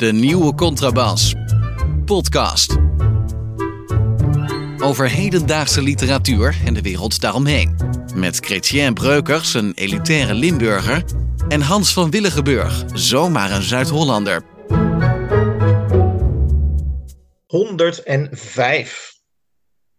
De nieuwe contrabas. Podcast. Over hedendaagse literatuur en de wereld daaromheen. Met Chrétien Breukers, een elitaire Limburger. En Hans van Willigenburg, zomaar een Zuid-Hollander. 105.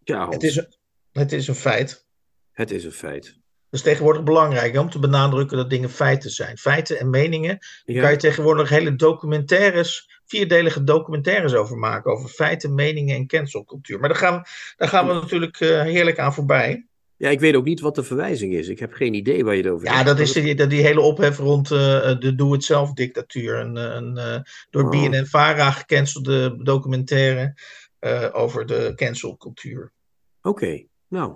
Ja, Hans, Het is, het is een feit. het is een feit. Dat is tegenwoordig belangrijk hè, om te benadrukken dat dingen feiten zijn. Feiten en meningen. Daar Ja, kan je tegenwoordig hele documentaires, vierdelige documentaires over maken. Over feiten, meningen en cancelcultuur. Maar daar gaan, we- daar gaan we natuurlijk eh, heerlijk aan voorbij. ja, ik weet ook niet wat de verwijzing is. Ik heb geen idee waar je het over Ja, hebt. dat is die, die hele ophef rond eh, de doe-het-zelf dictatuur. Een, eh, een door Oh. BNN-Vara gecancelde documentaire over de cancelcultuur. Oké, nou.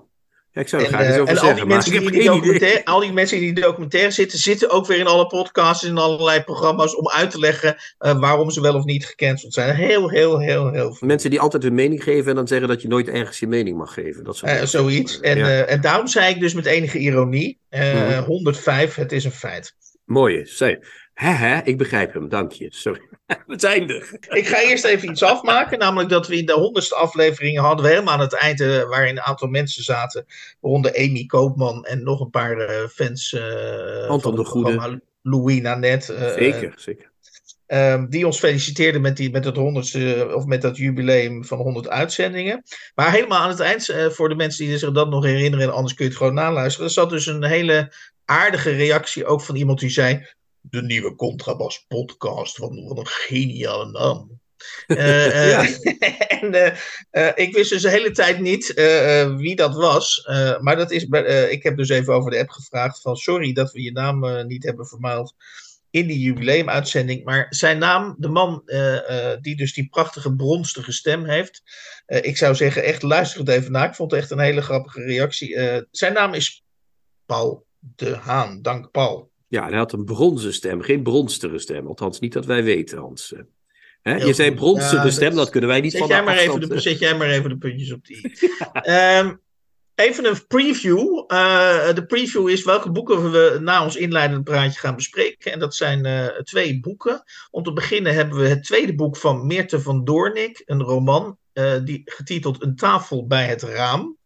Ja, ik zou er En, graag iets eh, over en al die, zeggen, maar mensen die die documentaire, al die mensen die in die documentaire zitten, zitten ook weer in alle podcasts en in allerlei programma's om uit te leggen eh, waarom ze wel of niet gecanceld zijn. Heel, heel, heel, heel veel. Mensen die altijd hun mening geven en dan zeggen dat je nooit ergens je mening mag geven. Dat soort Eh, zoiets. En, Ja. eh, en daarom zei ik dus met enige ironie: eh, Mhm. 105, het is een feit. Mooie, zei. Hè, hè, ik begrijp hem, dank je. Sorry. Zijn er. Ik ga eerst even iets afmaken, namelijk dat we in de honderdste aflevering hadden we helemaal aan het eind, eh, waarin een aantal mensen zaten, waaronder Amy Koopman en nog een paar eh, fans eh Anton van de het Goede. Louis Nanette. eh, Zeker, zeker. Ehm, die ons feliciteerde met, die, met het honderdste of met dat jubileum van 100 uitzendingen. Maar helemaal aan het eind, eh, voor de mensen die zich dat nog herinneren, en anders kun je het gewoon naluisteren. Er zat dus een hele aardige reactie ook van iemand die zei: De nieuwe Contrabas podcast, wat, wat een geniale naam. Eh, eh, en eh, ik wist dus de hele tijd niet wie dat was. Maar dat is, ik heb dus even over de app gevraagd: van sorry dat we je naam niet hebben vermeld in die jubileumuitzending. Maar zijn naam, de man die dus die prachtige bronstige stem heeft. ik zou zeggen, echt luister het even na. Ik vond het echt een hele grappige reactie. Zijn naam is Paul de Haan. Dank Paul. Ja, hij had een bronzen stem, geen bronstere stem. Althans, niet dat wij weten, Hans. Eh, Hè? Je zei Ja, dat- stem, dat kunnen wij niet Zet van jij, de maar even de, zet jij maar even de puntjes op die i. Ehm, even een preview. Eh, de preview is welke boeken we na ons inleidend praatje gaan bespreken. En dat zijn eh, twee boeken. Om te beginnen hebben we het tweede boek van Meerte van Doornik. Een roman die, getiteld Een tafel bij het raam.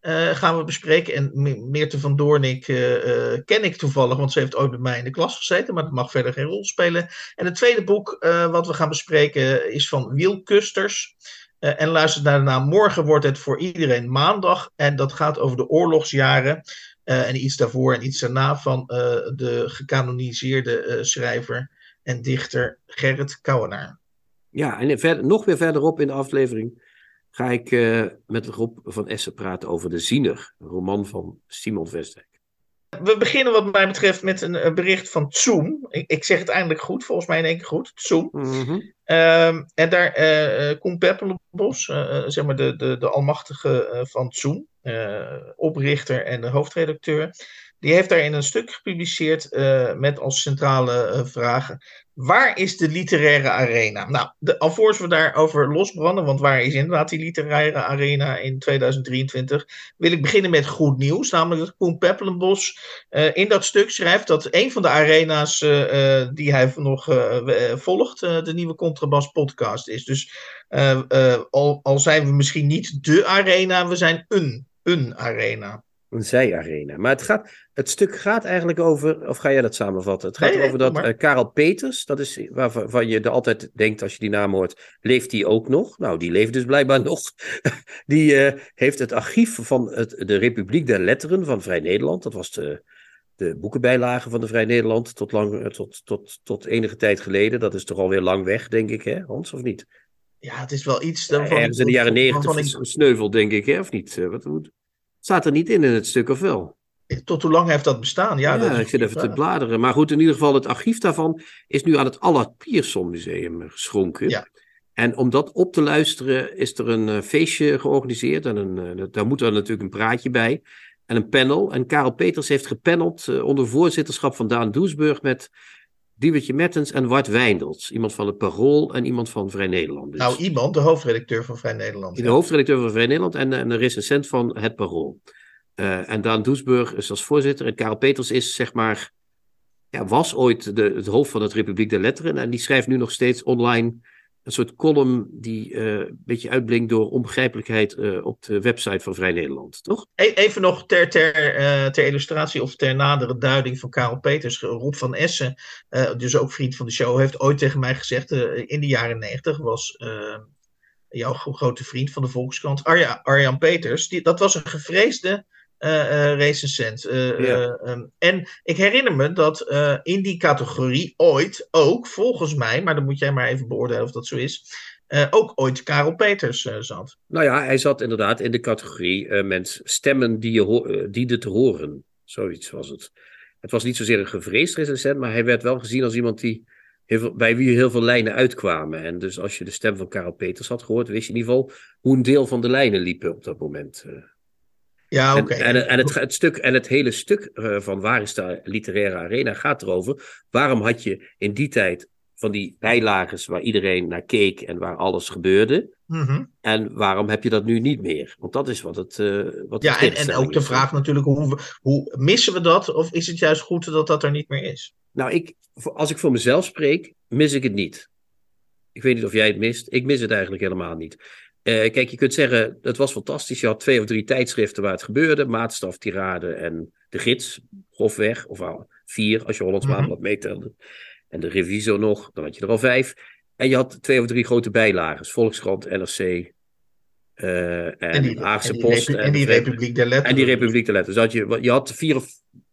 Eh, gaan we bespreken. En Me- Meerte van Doornik eh, eh, ken ik toevallig, want ze heeft ooit bij mij in de klas gezeten, maar dat mag verder geen rol spelen. En het tweede boek wat we gaan bespreken is van Wiel Kusters. Eh, en luister naar de naam. Morgen wordt het voor iedereen maandag. En dat gaat over de oorlogsjaren. en iets daarvoor en iets daarna van de gecanoniseerde schrijver en dichter Gerrit Kouwenaar. Ja, en verder, nog weer verderop in de aflevering ga ik eh, met Rob van Essen praten over De Ziener, een roman van Simon Vestdijk. We beginnen wat mij betreft met een, eh, bericht van Tsoem. Ik, ik zeg het eindelijk goed, volgens mij in één keer goed. Tsoem. Mhm. Ehm, en daar eh, Koen Peppelenbos, eh, zeg maar de, de, de almachtige van eh, oprichter en de hoofdredacteur, die heeft daarin een stuk gepubliceerd eh, met als centrale eh, vragen: waar is de literaire arena? Nou, de, alvorens we daarover losbranden, want waar is inderdaad die literaire arena in 2023, wil ik beginnen met goed nieuws, namelijk dat Koen Peppelenbos eh, in dat stuk schrijft dat een van de arena's die hij nog volgt, de nieuwe Contrabas podcast is. Dus al, al zijn we misschien niet de arena, we zijn een, een arena. Een zijarena. Maar het, gaat, het stuk gaat eigenlijk over, of ga jij dat samenvatten? Het gaat Nee, nee, over dat maar. eh, Karel Peters, dat is waarvan je er altijd denkt als je die naam hoort, leeft die ook nog? Nou, die leeft dus blijkbaar nog. die eh, heeft het archief van het, de Republiek der Letteren van Vrij Nederland. Dat was de, de boekenbijlage van de Vrij Nederland tot, lang, eh, tot, tot, tot enige tijd geleden. Dat is toch alweer lang weg, denk ik, hè, Hans, of niet? Ja, het is wel iets. dan Ergens in de jaren negentig sneuvel, denk ik, hè, of niet? Wat, hoe, staat er niet in in het stuk, of wel? tot hoe lang heeft dat bestaan? Ja, dat ik zit even te bladeren. Maar goed, in ieder geval, het archief daarvan is nu aan het Allard Pierson Museum geschonken. Ja. En om dat op te luisteren, is er een eh, feestje georganiseerd. En een, eh, daar moet er natuurlijk een praatje bij. En een panel. En Karel Peters heeft gepaneld eh, onder voorzitterschap van Daan Doesburg met Diewertje Mertens en Wart Wijndels. Iemand van het Parool en iemand van Vrij Nederland. Dus Nou, iemand, de hoofdredacteur van Vrij Nederland. de ja. hoofdredacteur van Vrij Nederland en, en een recensent van Het Parool. Eh, en Daan Doesburg is als voorzitter. En Karel Peters is zeg maar ja, was ooit de, het hoofd van het Republiek der Letteren. En die schrijft nu nog steeds online een soort column die uh, een beetje uitblinkt door onbegrijpelijkheid uh, op de website van Vrij Nederland, toch? E-, even nog ter, ter, uh, ter illustratie of ter nadere duiding van Karel Peters. Rob van Essen, dus ook vriend van de show, heeft ooit tegen mij gezegd: in de jaren negentig was jouw grote vriend van de Volkskrant, Arja, Arjan Peters, die, dat was een gevreesde uh, recensent. Uh, en ik herinner me dat in die categorie ooit ook, volgens mij, maar dan moet jij maar even beoordelen of dat zo is, ook ooit Karel Peters zat. Nou ja, hij zat inderdaad in de categorie mensen stemmen die je diende te horen. Zoiets was het. Het was niet zozeer een gevreesd recensent, maar hij werd wel gezien als iemand die heel veel, bij wie heel veel lijnen uitkwamen. En dus als je de stem van Karel Peters had gehoord, wist je in ieder geval hoe een deel van de lijnen liepen op dat moment. Ja, oké. En, en, en, het, het, stuk, en het hele stuk uh, van waar is de literaire arena gaat erover. Waarom had je in die tijd van die bijlages waar iedereen naar keek en waar alles gebeurde? Mm -hmm. En waarom heb je dat nu niet meer? Want dat is wat het. Uh, wat ja, en, en ook de vraag natuurlijk: hoe, hoe missen we dat? Of is het juist goed dat dat er niet meer is? Nou, ik, als ik voor mezelf spreek, mis ik het niet. Ik weet niet of jij het mist. Ik mis het eigenlijk helemaal niet. Uh, kijk, je kunt zeggen, het was fantastisch. Je had twee of drie tijdschriften waar het gebeurde. Maatstaf, Tirade en De Gids, grofweg. Of al vier, als je Hollands mm -hmm. Meetelde. En de Reviso nog, dan had je er al vijf. En je had twee of drie grote bijlagers. Volkskrant, NRC, uh, en, en die, Haagse en die Post. en die Republiek der Letteren. En die Republiek der Letteren. Dus had je, je had vier of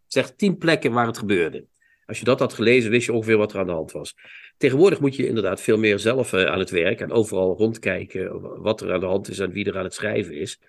zeg tien plekken waar het gebeurde. Als je dat had gelezen, wist je ongeveer wat er aan de hand was. Tegenwoordig moet je inderdaad veel meer zelf uh, aan het werk en overal rondkijken wat er aan de hand is en wie er aan het schrijven is.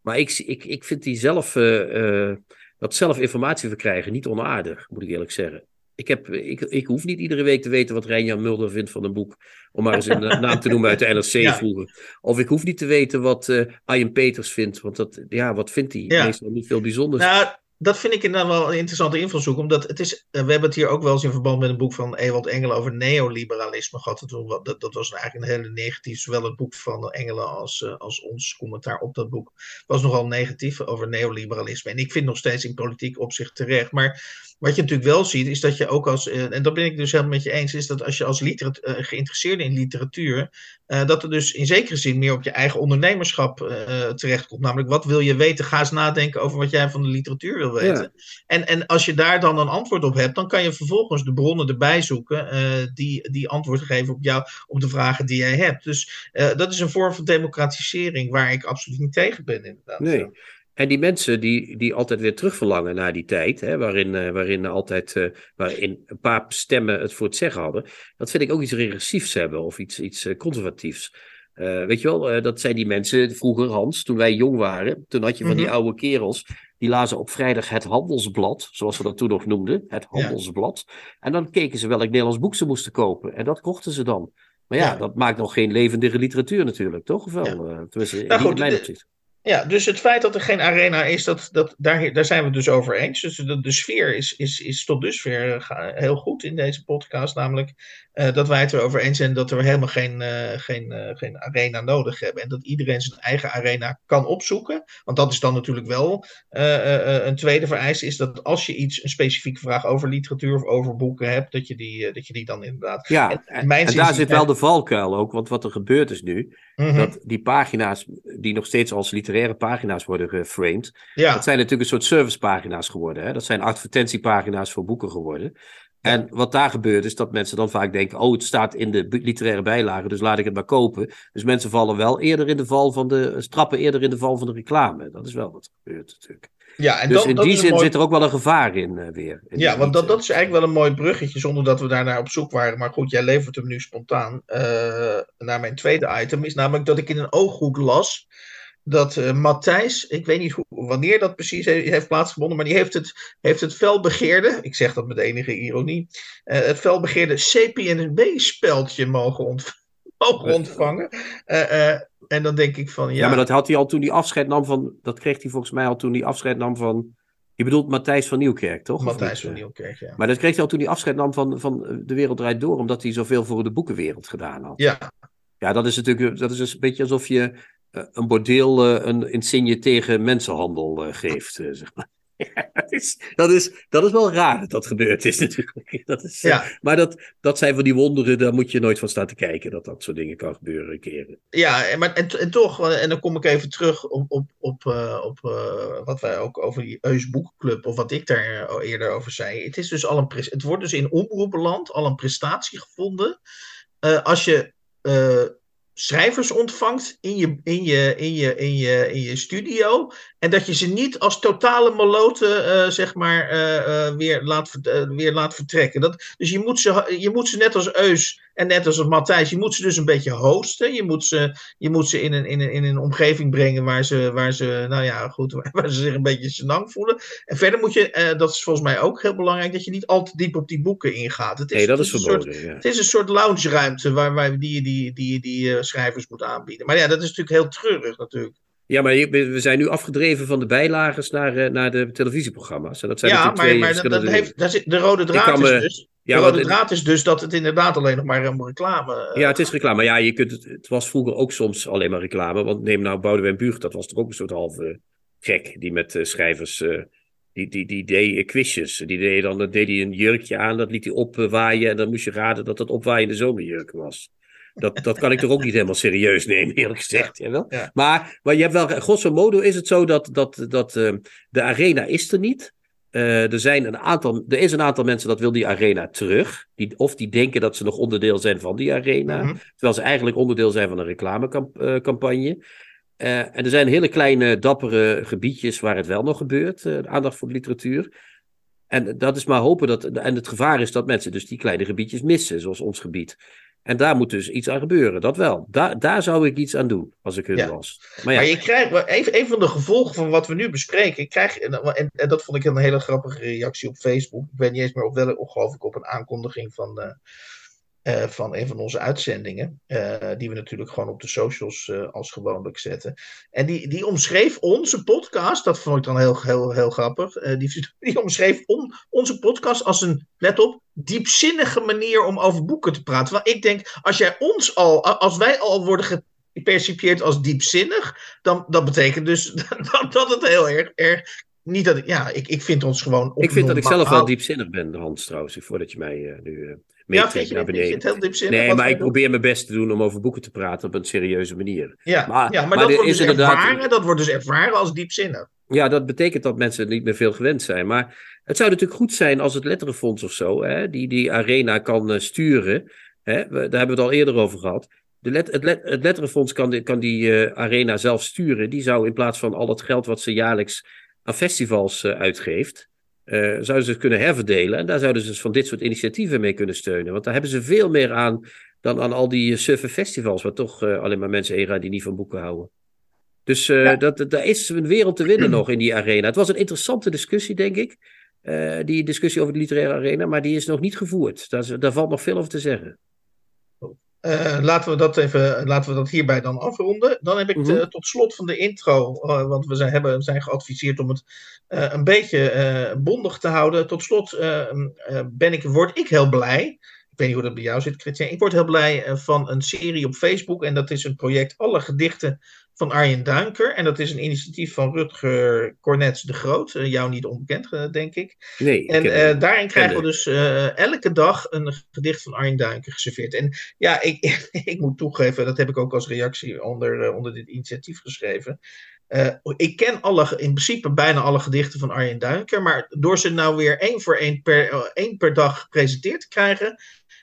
Maar ik, ik, ik vind die zelf, uh, uh, dat zelf informatie verkrijgen niet onaardig, moet ik eerlijk zeggen. Ik, heb, ik, ik hoef niet iedere week te weten wat Rijn-Jan Mulder vindt van een boek. Om maar eens een naam te noemen uit de NRC ja. vroeger. Of ik hoef niet te weten wat uh, Ian Peters vindt. Want dat, ja, wat vindt hij? Ja. Meestal niet veel bijzonders. Nou, dat vind ik inderdaad wel een interessante invalshoek. Omdat het is, we hebben het hier ook wel eens in verband met een boek van Ewald Engelen over neoliberalisme gehad. Dat, dat was eigenlijk een hele negatief, zowel het boek van Engelen als, als ons commentaar op dat boek. was nogal negatief over neoliberalisme. En ik vind nog steeds in politiek opzicht terecht. Maar wat je natuurlijk wel ziet, is dat je ook als, en dat ben ik dus helemaal met je eens, is dat als je als literat, uh, geïnteresseerde in literatuur, uh, dat er dus in zekere zin meer op je eigen ondernemerschap uh, terechtkomt. Namelijk, wat wil je weten? Ga eens nadenken over wat jij van de literatuur wil weten. Ja. En, en als je daar dan een antwoord op hebt, dan kan je vervolgens de bronnen erbij zoeken die, die antwoord geven op, jou, op de vragen die jij hebt. Dus dat is een vorm van democratisering waar ik absoluut niet tegen ben, inderdaad. Nee. En die mensen die, die altijd weer terugverlangen naar die tijd, hè, waarin, uh, waarin altijd uh, waarin een paar stemmen het voor het zeggen hadden, dat vind ik ook iets regressiefs hebben of iets, iets uh, conservatiefs. weet je wel, dat zijn die mensen, vroeger Hans, toen wij jong waren, toen had je van die mm-hmm. oude kerels, die lazen op vrijdag het handelsblad, zoals we dat toen nog noemden, het handelsblad. Ja. En dan keken ze welk Nederlands boek ze moesten kopen en dat kochten ze dan. Maar ja, ja. dat maakt nog geen levendige literatuur natuurlijk, toch? Of wel? Ja. Tenminste, nou, goed, mijn opzicht. Ja, dus het feit dat er geen arena is, dat, dat, daar, daar zijn we het dus over eens. Dus de, de sfeer is, is, is tot dusver heel goed in deze podcast. Namelijk uh, dat wij het erover eens zijn dat we helemaal geen, uh, geen, uh, geen arena nodig hebben. En dat iedereen zijn eigen arena kan opzoeken. Want dat is dan natuurlijk wel een tweede vereiste. Is dat als je iets, een specifieke vraag over literatuur of over boeken hebt, dat je die, dat je die dan inderdaad. Ja, en, en, en daar zit wel de valkuil ook. Want wat er gebeurt is nu, mm -hmm. dat die pagina's die nog steeds als literaire pagina's worden geframed. Ja. Dat zijn natuurlijk een soort servicepagina's geworden. Hè? Dat zijn advertentiepagina's voor boeken geworden. En wat daar gebeurt is dat mensen dan vaak denken: oh, het staat in de literaire bijlage, dus laat ik het maar kopen. Dus mensen vallen wel eerder in de val van de. strappen eerder in de val van de reclame. Dat is wel wat er gebeurt natuurlijk. Ja, en dus dat, in dat die zin mooi... zit er ook wel een gevaar in uh, weer. In ja, want dat, dat is eigenlijk wel een mooi bruggetje, zonder dat we daarnaar op zoek waren. Maar goed, jij levert hem nu spontaan. Uh, naar mijn tweede item is namelijk dat ik in een ooghoek las dat uh, Matthijs, ik weet niet hoe, wanneer dat precies heeft, heeft plaatsgevonden, maar die heeft het, heeft het felbegeerde, ik zeg dat met enige ironie, uh, het felbegeerde CPNB-speldje mogen, ontv mogen ontvangen. Uh, en dan denk ik van ja. Ja, maar dat had hij al toen hij afscheid nam van, dat kreeg hij volgens mij al toen hij afscheid nam van, je bedoelt Matthijs van Nieuwkerk, toch? Matthijs van Nieuwkerk, ja. Maar dat kreeg hij al toen hij afscheid nam van, van De Wereld Draait Door, omdat hij zoveel voor de boekenwereld gedaan had. Ja. Ja, dat is natuurlijk dat is een beetje alsof je een bordeel een insigne tegen mensenhandel geeft, zeg maar. Ja, dat, is, dat, is, dat is wel raar dat dat gebeurd is natuurlijk. Dat is, ja. maar dat, dat zijn van die wonderen, daar moet je nooit van staan te kijken. Dat dat soort dingen kan gebeuren keren. Ja, maar, en, en toch, en dan kom ik even terug op, op, op, uh, op uh, wat wij ook over die Eus Boekclub, of wat ik daar eerder over zei. Het, is dus al een het wordt dus in omroepenland al een prestatie gevonden. Als je schrijvers ontvangt in je, in, je, in, je, in, je, in je studio. En dat je ze niet als totale maloten, uh, zeg maar, uh, uh, weer, laat, weer laat vertrekken. Dat, dus je moet, ze, je moet ze net als Eus en net als Matthijs, je moet ze dus een beetje hosten. Je moet ze, je moet ze in, een, in, een, in een omgeving brengen waar ze, waar ze, nou ja, goed, waar ze zich een beetje senang voelen. En verder moet je, dat is volgens mij ook heel belangrijk, dat je niet al te diep op die boeken ingaat. Het is, nee, dat is verboden. Soort, ja. Het is een soort lounge-ruimte waar, waar die, die, die, die schrijvers moet aanbieden. Maar ja, dat is natuurlijk heel treurig natuurlijk. Ja, maar we zijn nu afgedreven van de bijlagers naar, naar de televisieprogramma's. En dat zijn ja, maar, maar dat, dat heeft, dat is, de rode draad is dus... Ja, de rode draad is dus dat het inderdaad alleen nog maar een reclame... Ja, het is reclame. Ja, je kunt het, het was vroeger ook soms alleen maar reclame. Want neem nou Boudewijn Buug, dat was toch ook een soort halve gek. Die met uh, schrijvers... Uh, die, die, die deed quizjes. Die deed dan deed hij een jurkje aan, dat liet hij opwaaien. En dan moest je raden dat dat opwaaiende zomerjurk was. Dat, dat kan ik toch ook niet helemaal serieus nemen, eerlijk gezegd. Ja, wel? Maar, maar je hebt wel, grosso modo is het zo dat, dat, dat uh, de arena is er niet. Uh, er, zijn een aantal, er is een aantal mensen dat wil die arena terug. Die, of die denken dat ze nog onderdeel zijn van die arena. Mm -hmm. Terwijl ze eigenlijk onderdeel zijn van een reclamecampagne. Uh, en er zijn hele kleine, dappere gebiedjes waar het wel nog gebeurt. aandacht voor de literatuur. En dat is maar hopen dat. En het gevaar is dat mensen dus die kleine gebiedjes missen, zoals ons gebied. En daar moet dus iets aan gebeuren, dat wel. Daar, daar zou ik iets aan doen, als ik hun ja. was. Maar, ja. maar je krijgt, even, een van de gevolgen van wat we nu bespreken, krijg, en, en, en, dat vond ik een hele grappige reactie op Facebook. Ik weet niet eens meer op welke, geloof ik, op een aankondiging van, uh, uh, van een van onze uitzendingen. Uh, die we natuurlijk gewoon op de socials uh, als gewoonlijk zetten. En die, die omschreef onze podcast, dat vond ik dan heel, heel, heel grappig. die, die omschreef on, onze podcast als een, let op, diepzinnige manier om over boeken te praten. Want ik denk, als jij ons al, als wij al worden gepercipieerd als diepzinnig, dan dat betekent dus dat, dat het heel erg, erg niet dat ik, ja, ik, ik vind ons gewoon. Ik vind dat ik zelf wel diepzinnig ben, Hans, trouwens, voordat je mij uh, nu uh, ja, naar beneden. heel diepzinnig, nee, maar ik probeer mijn best te doen om over boeken te praten op een serieuze manier. Ja, maar, ja, maar, maar dat, wordt dus inderdaad... ervaren, dat wordt dus ervaren als diepzinnig. Ja, dat betekent dat mensen niet meer veel gewend zijn. Maar het zou natuurlijk goed zijn als het Letterenfonds of zo, hè, die die arena kan uh, sturen. Hè, daar hebben we het al eerder over gehad. De let, het, let, het Letterenfonds kan, kan die uh, arena zelf sturen. Die zou in plaats van al het geld wat ze jaarlijks aan festivals uh, uitgeeft, zouden ze het kunnen herverdelen. En daar zouden ze dus van dit soort initiatieven mee kunnen steunen. Want daar hebben ze veel meer aan dan aan al die suffe festivals, waar toch alleen maar mensen heen gaan die niet van boeken houden. Dus uh, ja. dat, daar is een wereld te winnen nog in die arena. Het was een interessante discussie, denk ik. Die discussie over de literaire arena, maar die is nog niet gevoerd. Daar, daar valt nog veel over te zeggen. Uh, laten, we dat even, laten we dat hierbij dan afronden. Dan heb ik mm -hmm. tot slot van de intro, want we zijn, hebben, zijn geadviseerd om het een beetje bondig te houden. Tot slot ben ik, word ik heel blij ik weet niet hoe dat bij jou zit, Christian. Ik word heel blij van een serie op Facebook. En dat is een project Alle Gedichten van Arjen Duinker. En dat is een initiatief van Rutger Cornets de Groot. Uh, jou niet onbekend, uh, denk ik. Nee. En uh, daarin krijgen we dus elke dag een gedicht van Arjen Duinker geserveerd. En ja, ik, ik moet toegeven, dat heb ik ook als reactie onder, onder dit initiatief geschreven. ik ken alle, in principe bijna alle gedichten van Arjen Duinker. Maar door ze nou weer één voor één per, één per dag gepresenteerd te krijgen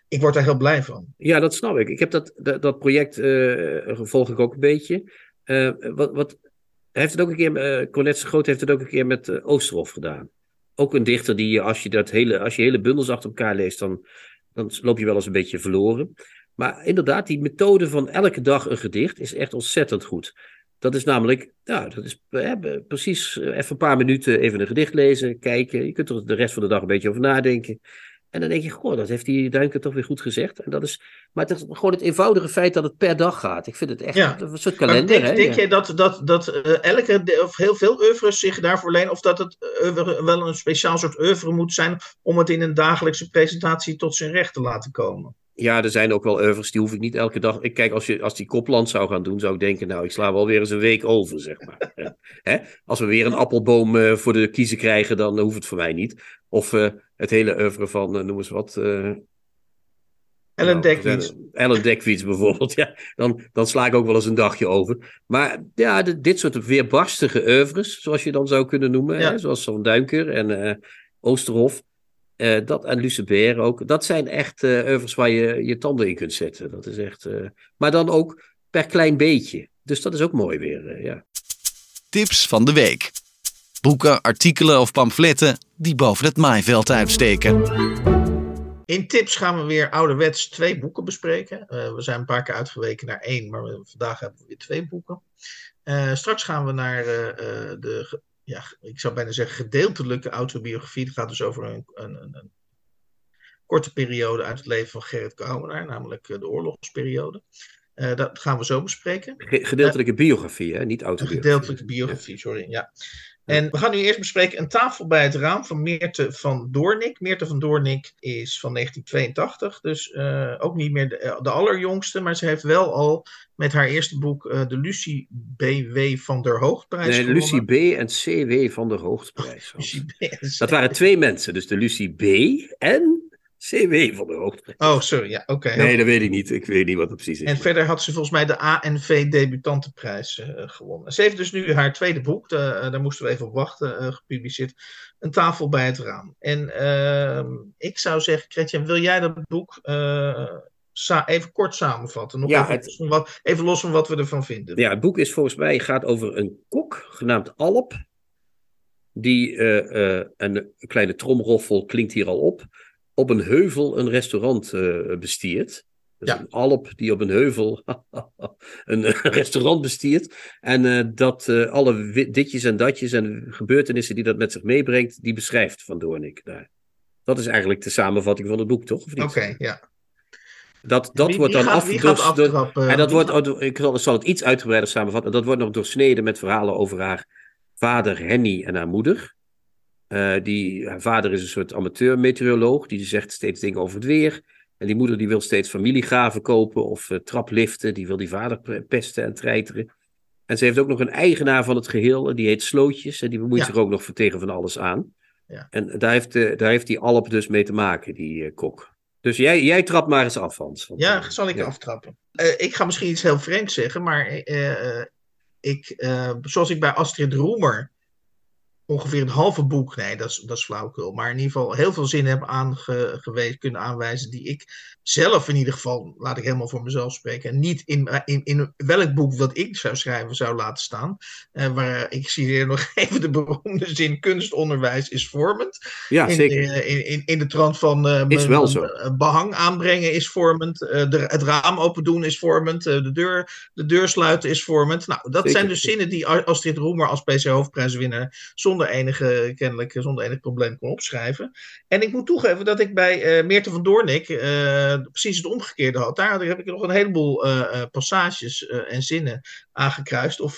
ik word daar heel blij van. Ja, dat snap ik. Ik heb dat, dat, dat project uh, volg ik ook een beetje. Uh, wat, wat, heeft het ook een keer, uh, Colette Groot heeft het ook een keer met uh, Oosterhof gedaan. Ook een dichter die, als je, dat hele, als je hele bundels achter elkaar leest, dan, dan loop je wel eens een beetje verloren. Maar inderdaad, die methode van elke dag een gedicht is echt ontzettend goed. Dat is namelijk, ja, dat is precies even een paar minuten even een gedicht lezen, kijken. Je kunt er de rest van de dag een beetje over nadenken. En dan denk je, goh, dat heeft die Duinker toch weer goed gezegd. En dat is, maar het is gewoon het eenvoudige feit dat het per dag gaat. Ik vind het echt ja. een soort kalender. denk, hè? denk jij dat, dat, dat uh, elke, of heel veel oeuvres zich daarvoor lenen? Of dat het oeuvre wel een speciaal soort oeuvre moet zijn om het in een dagelijkse presentatie tot zijn recht te laten komen? Ja, er zijn ook wel oeuvres, die hoef ik niet elke dag. Ik kijk, als, je, als die Kopland zou gaan doen, zou ik denken, nou, ik sla wel weer eens een week over, zeg maar. Hè? Als we weer een appelboom uh, voor de kiezen krijgen, dan hoeft het voor mij niet. Of uh, het hele oeuvre van, noem eens wat. Ellen nou, Dekwiets. Ellen Dekwiets bijvoorbeeld, ja. Dan, dan sla ik ook wel eens een dagje over. Maar ja, de, dit soort weerbarstige oeuvres, zoals je dan zou kunnen noemen. Ja. Hè? Zoals Van Duinker en Oosterhof. Uh, dat en Lucebert ook. Dat zijn echt uh, oeuvres waar je je tanden in kunt zetten. Dat is echt. Uh, maar dan ook per klein beetje. Dus dat is ook mooi weer. ja. Tips van de week: boeken, artikelen of pamfletten die boven het maaiveld uitsteken. In tips gaan we weer ouderwets twee boeken bespreken. we zijn een paar keer uitgeweken naar één, maar we, vandaag hebben we weer twee boeken. straks gaan we naar de ja, ik zou bijna zeggen, gedeeltelijke autobiografie. Het gaat dus over een, een, een, een, korte periode uit het leven van Gerrit Kouwenaar, namelijk de oorlogsperiode. Uh, dat gaan we zo bespreken. Gedeeltelijke biografie, hè? niet autobiografie. Gedeeltelijke biografie, sorry. Ja. En we gaan nu eerst bespreken Een tafel bij het raam van Meerte van Doornik. Meerte van Doornik is van 1982, dus uh, ook niet meer de, de, allerjongste, maar ze heeft wel al met haar eerste boek uh, de Lucie B.W. van der Hoogprijs Nee, gewonnen. Lucie B. en C.W. van der Hoogprijs. Dat waren twee mensen, dus de Lucie B. en CW van de Hoogprijs. Oh, sorry, ja, oké. Okay. Nee, dat weet ik niet. Ik weet niet wat het precies is. En verder had ze volgens mij de ANV Debutantenprijs uh, gewonnen. Ze heeft dus nu haar tweede boek, de, uh, daar moesten we even op wachten, uh, gepubliceerd. Een tafel bij het raam. En ehm, ik zou zeggen, Kretje, wil jij dat boek even kort samenvatten? Nog ja, even, het... los van wat, even los van wat we ervan vinden. Ja, het boek is volgens mij gaat over een kok genaamd Alp. Die, een kleine tromroffel klinkt hier al op, op een heuvel een restaurant uh, bestiert. Dus Ja. een alp die op een heuvel een eh, restaurant bestiert. En eh, dat alle ditjes en datjes en gebeurtenissen die dat met zich meebrengt, die beschrijft Van Doornik daar. Dat is eigenlijk de samenvatting van het boek, toch? Oké, ja. Dat, dat Wie- wordt dan afgedost. En dat wordt, gaat- ik zal, zal het iets uitgebreider samenvatten. Dat wordt nog doorsneden met verhalen over haar vader Henny en haar moeder. Eh, die, haar vader is een soort amateur-meteoroloog. Die zegt steeds dingen over het weer. En die moeder die wil steeds familiegraven kopen of eh, trapliften. Die wil die vader pesten en treiteren. En ze heeft ook nog een eigenaar van het geheel. En die heet Slootjes. En die bemoeit Ja. zich ook nog voor tegen van alles aan. Ja. En daar heeft, eh, daar heeft die Alp dus mee te maken, die kok. Dus jij, jij trapt maar eens af, Hans. Want, Ja, zal ik ja. aftrappen? Ik ga misschien iets heel vreemds zeggen, maar ik, zoals ik bij Astrid Roemer ongeveer een halve boek, nee, dat is, dat is flauwkul, maar in ieder geval heel veel zinnen heb aangewezen, kunnen aanwijzen die ik zelf in ieder geval, laat ik helemaal voor mezelf spreken, en niet in, in, in welk boek dat ik zou schrijven zou laten staan. Eh, waar ik zie hier nog even de beroemde zin, kunstonderwijs is vormend. Ja, in, zeker. eh, In, in, in de trant van eh, Is mijn- wel mijn, zo. eh, behang aanbrengen is vormend. de, het raam open doen is vormend. de, deur, de deur sluiten is vormend. Nou, dat Zeker. zijn dus zinnen die Astrid Roemer als PC hoofdprijswinnaar zonder enige, kennelijk, eh, zonder enig probleem kon opschrijven. En ik moet toegeven dat ik bij eh Meerte van Doornik eh, precies het omgekeerde had. Daar heb ik nog een heleboel passages en zinnen aangekruist of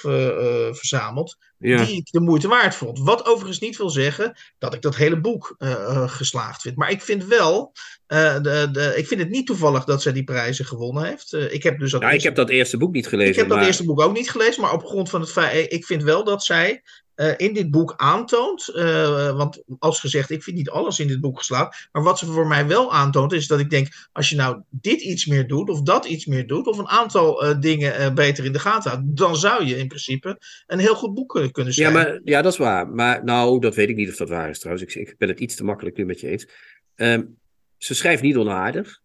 verzameld Ja. die ik de moeite waard vond. Wat overigens niet wil zeggen dat ik dat hele boek geslaagd vind. Maar ik vind wel, de, de, ik vind het niet toevallig dat zij die prijzen gewonnen heeft. Ik heb dus dat Nou, ik eerste, heb dat eerste boek niet gelezen. ik heb dat eerste boek ook niet gelezen, maar op grond van het feit, ik vind wel dat zij eh, in dit boek aantoont, eh, want als gezegd, ik vind niet alles in dit boek geslaagd, maar wat ze voor mij wel aantoont, is dat ik denk, als je nou dit iets meer doet, of dat iets meer doet, of een aantal eh, dingen beter in de gaten houdt, dan zou je in principe een heel goed boek kunnen kunnen Ja, schrijven. maar, ja, dat is waar. Maar nou, dat weet ik niet of dat waar is trouwens. Ik, ik ben het iets te makkelijk nu met je eens. Ehm, ze schrijft niet onaardig.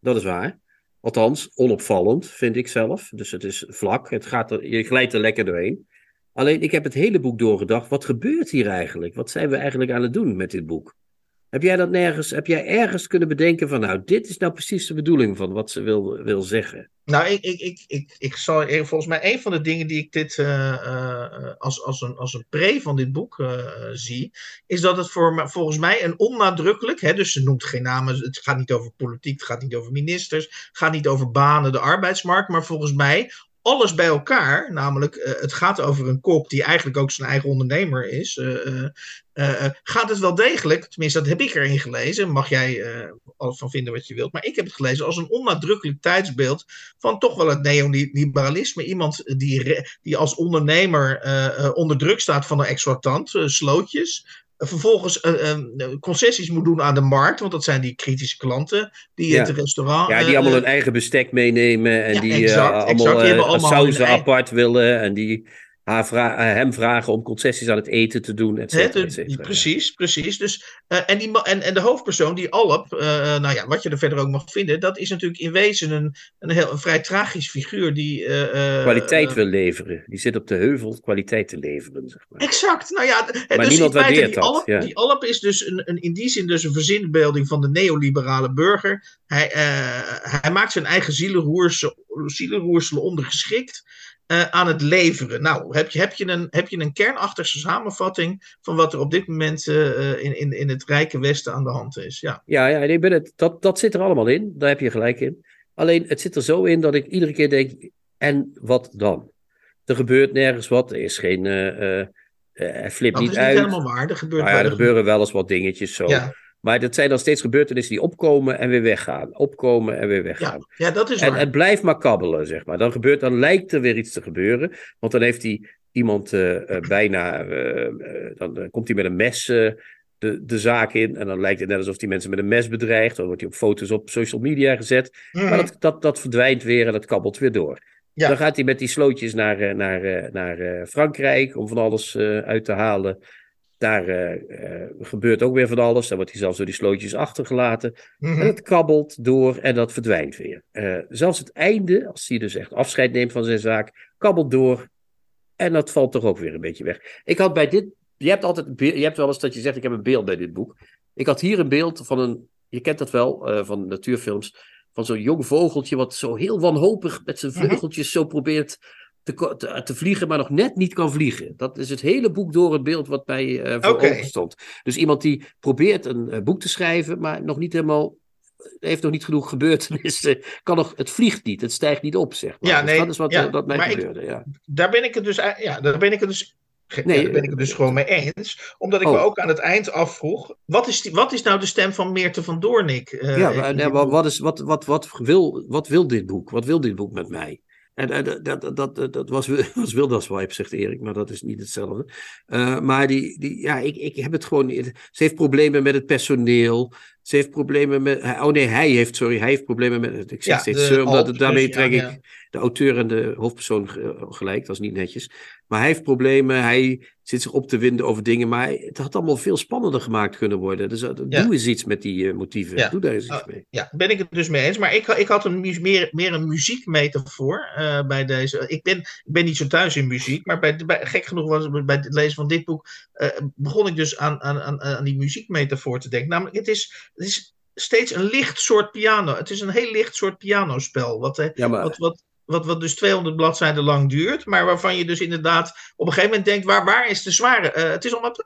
Dat is waar. Althans, onopvallend, vind ik zelf. Dus het is vlak. Het gaat er, je glijdt er lekker doorheen. Alleen, ik heb het hele boek doorgedacht. Wat gebeurt hier eigenlijk? Wat zijn we eigenlijk aan het doen met dit boek? Heb jij dat nergens, heb jij ergens kunnen bedenken van, nou, dit is nou precies de bedoeling van wat ze wil, wil zeggen? Nou, ik, ik, ik, ik, ik zal volgens mij een van de dingen die ik dit eh, eh, als, als, een, als een pre van dit boek eh, zie, is dat het voor, volgens mij een onnadrukkelijk, hè, dus ze noemt geen namen, het gaat niet over politiek, het gaat niet over ministers, het gaat niet over banen, de arbeidsmarkt, maar volgens mij alles bij elkaar, namelijk uh, het gaat over een kok die eigenlijk ook zijn eigen ondernemer is, uh, uh, gaat het wel degelijk, tenminste dat heb ik erin gelezen, mag jij alles van vinden wat je wilt, maar ik heb het gelezen als een onnadrukkelijk tijdsbeeld van toch wel het neoliberalisme. Iemand die, die als ondernemer onder druk staat van een exploitant, slootjes, vervolgens uh, concessies moet doen aan de markt, want dat zijn die kritische klanten die ja. het restaurant. Ja, die allemaal hun eigen bestek meenemen en Ja, die exact, allemaal, exact. Die eh, allemaal sauzen apart willen en die haar vra- eh, hem vragen om concessies aan het eten te doen, et Hè, cetera, de- et cetera. precies, precies. Dus, eh, en, die, en, en de hoofdpersoon, die Alp, eh, nou ja, wat je er verder ook mag vinden, dat is natuurlijk in wezen een, een, heel, een vrij tragisch figuur die. Kwaliteit wil leveren. Die zit op de heuvel kwaliteit te leveren, zeg maar. Exact. Nou ja, Maar dus niemand waardeert die dat, Alp, ja. die Alp is dus een, een, in die zin dus een verzinbeelding van de neoliberale burger. Hij, hij maakt zijn eigen zielenroersel, zielenroersel ondergeschikt eh, aan het leveren. Nou, heb je, heb, je een, heb je een kernachtige samenvatting van wat er op dit moment eh, in, in, in het rijke Westen aan de hand is? Ja. Ja, ja ik ben het, dat, dat zit er allemaal in. Daar heb je gelijk in. Alleen, het zit er zo in dat ik iedere keer denk, en wat dan? Er gebeurt nergens wat. Er is geen... eh, eh, hij flipt Dat niet is niet uit. helemaal waar. Er gebeurt Nou ja, er gebeuren wel eens wat dingetjes zo. Ja, Maar dat zijn dan steeds gebeurtenissen die opkomen en weer weggaan. Opkomen en weer weggaan. ja, ja, dat is En het blijft maar kabbelen, zeg maar. Dan, gebeurt, dan lijkt er weer iets te gebeuren. Want dan heeft hij iemand eh, eh, bijna. eh, dan komt hij met een mes de, de zaak in. En dan lijkt het net alsof die mensen met een mes bedreigt. Dan wordt hij op foto's op social media gezet. Mhm. Maar dat, dat, dat verdwijnt weer en dat kabbelt weer door. Ja. Dan gaat hij met die slootjes naar, naar, naar Frankrijk om van alles uit te halen. Daar eh, eh, gebeurt ook weer van alles. Dan wordt hij zelfs door die slootjes achtergelaten. Mhm. En het kabbelt door en dat verdwijnt weer. Eh, zelfs het einde, als hij dus echt afscheid neemt van zijn zaak, kabbelt door. En dat valt toch ook weer een beetje weg. Ik had bij dit. Je hebt altijd. Je hebt wel eens dat je zegt: Ik heb een beeld bij dit boek. Ik had hier een beeld van een. Je kent dat wel van natuurfilms. Van zo'n jong vogeltje. wat zo heel wanhopig met zijn Mhm. vleugeltjes zo probeert. Te, te, te vliegen, maar nog net niet kan vliegen. Dat is het hele boek door het beeld wat mij eh voor stond. Dus iemand die probeert een eh, boek te schrijven, maar nog niet helemaal heeft nog niet genoeg gebeurtenissen. Kan nog, het vliegt niet, het stijgt niet op, zeg maar. Ja, Dus nee, dat is wat ja, eh, mij ik- gebeurde. Ja. daar ben ik het dus, ja, daar ben ik het dus, Nee, ja, daar ben ik het eh, dus gewoon mee eens. Omdat ik oh. me ook aan het eind afvroeg, wat is, die, wat is nou de stem van Meerte van Doornik? eh, ja, maar, nee, wat, boek? wat, is, wat, wat, wat, wil, wat wil dit boek? Wat wil dit boek met mij? En eh, dat, dat, dat, dat, was, was Wilders wipe, zegt Erik, maar dat is niet hetzelfde. Eh, maar die, die, ja, ik, ik heb het gewoon. Ze heeft problemen met het personeel. Ze heeft problemen met. Oh nee, hij heeft, sorry, hij heeft problemen met. Ik zeg steeds ze, omdat Alp, daarmee trek ik de auteur en de hoofdpersoon ge- gelijk. Dat is niet netjes. Maar hij heeft problemen. Hij zit zich op te winden over dingen. Maar het had allemaal veel spannender gemaakt kunnen worden. Dus eh, Ja. doe eens iets met die eh, motieven. Ja. Doe daar eens iets Ah, mee. Ja, ben ik het dus mee eens. Maar ik, ik had een, meer, meer een muziekmetafoor eh, bij deze. Ik ben, ik ben niet zo thuis in muziek, maar bij, bij, gek genoeg was het bij het lezen van dit boek. begon ik dus aan, aan, aan, aan die muziekmetafoor te denken. Namelijk, het is, het is steeds een licht soort piano. Het is een heel licht soort pianospel. Wat, eh, Ja, maar wat, wat, wat, wat dus 200 bladzijden lang duurt, maar waarvan je dus inderdaad op een gegeven moment denkt: waar, waar is de zware? Eh, het is allemaal.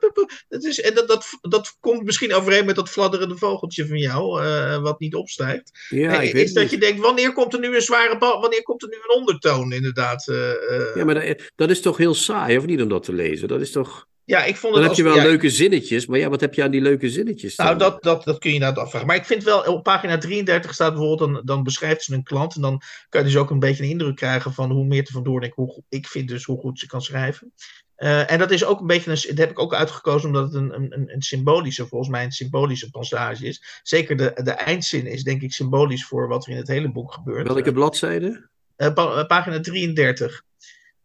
Het is, en dat, dat, dat komt misschien overeen met dat fladderende vogeltje van jou, eh, wat niet opstijgt. ja, ik weet is dat niet. je denkt: wanneer komt er nu een zware bal? Wanneer komt er nu een ondertoon, inderdaad? Ja, maar dat, dat is toch heel saai, of niet, om dat te lezen? Dat is toch... ja, ik vond Dan het heb je wel ja, leuke zinnetjes, maar ja, wat heb je aan die leuke zinnetjes dan? Nou, dat, dat, dat kun je nou afvragen. Maar ik vind wel, op pagina 33 staat bijvoorbeeld, dan, dan beschrijft ze een klant. En dan kan je dus ook een beetje een indruk krijgen van hoe Meerte van Doornik, hoe, ik vind dus hoe goed ze kan schrijven. Eh, en dat is ook een beetje, een, dat heb ik ook uitgekozen omdat het een, een, een symbolische, volgens mij een symbolische passage is. Zeker de, de eindzin is denk ik symbolisch voor wat er in het hele boek gebeurt. Welke bladzijde? Eh, pa- eh, pagina 33.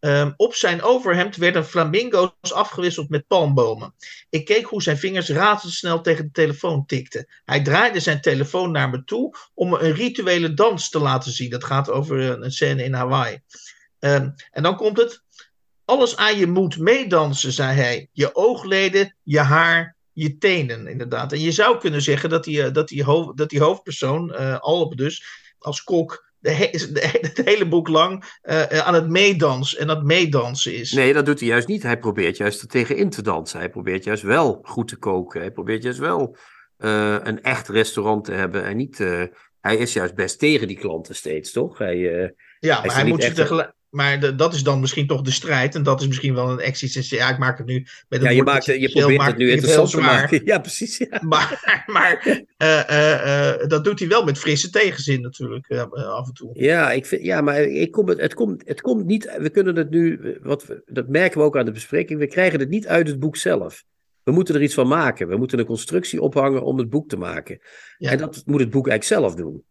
Ehm, op zijn overhemd werden flamingo's afgewisseld met palmbomen. Ik keek hoe zijn vingers razendsnel tegen de telefoon tikten. Hij draaide zijn telefoon naar me toe om me een rituele dans te laten zien. Dat gaat over een, een scène in Hawaii. Ehm, en dan komt het. Alles aan je moet meedansen, zei hij. Je oogleden, je haar, je tenen, inderdaad. En je zou kunnen zeggen dat die, eh, dat die, hoofd, dat die hoofdpersoon, eh Alp dus, als kok de he- de- het hele boek lang eh, eh, aan het meedansen en dat meedansen is. Nee, dat doet hij juist niet. Hij probeert juist er tegenin te dansen. Hij probeert juist wel goed te koken. Hij probeert juist wel eh, een echt restaurant te hebben. En niet, hij is juist best tegen die klanten steeds, toch? Hij, ja, is maar hij moet, ze echt- tegelijk, maar de, dat is dan misschien toch de strijd. En dat is misschien wel een existentieel. Ja, ik maak het nu met een Ja, je, maakt, je probeert het nu interessant te maken. Ja, precies. Ja. Maar, maar eh, eh, eh, dat doet hij wel met frisse tegenzin natuurlijk af en toe. Ja, ik vind, ja maar ik kom het, het, komt, het komt niet. We kunnen het nu. Wat we, dat merken we ook aan de bespreking. We krijgen het niet uit het boek zelf. We moeten er iets van maken. We moeten een constructie ophangen om het boek te maken. Ja. En dat moet het boek eigenlijk zelf doen.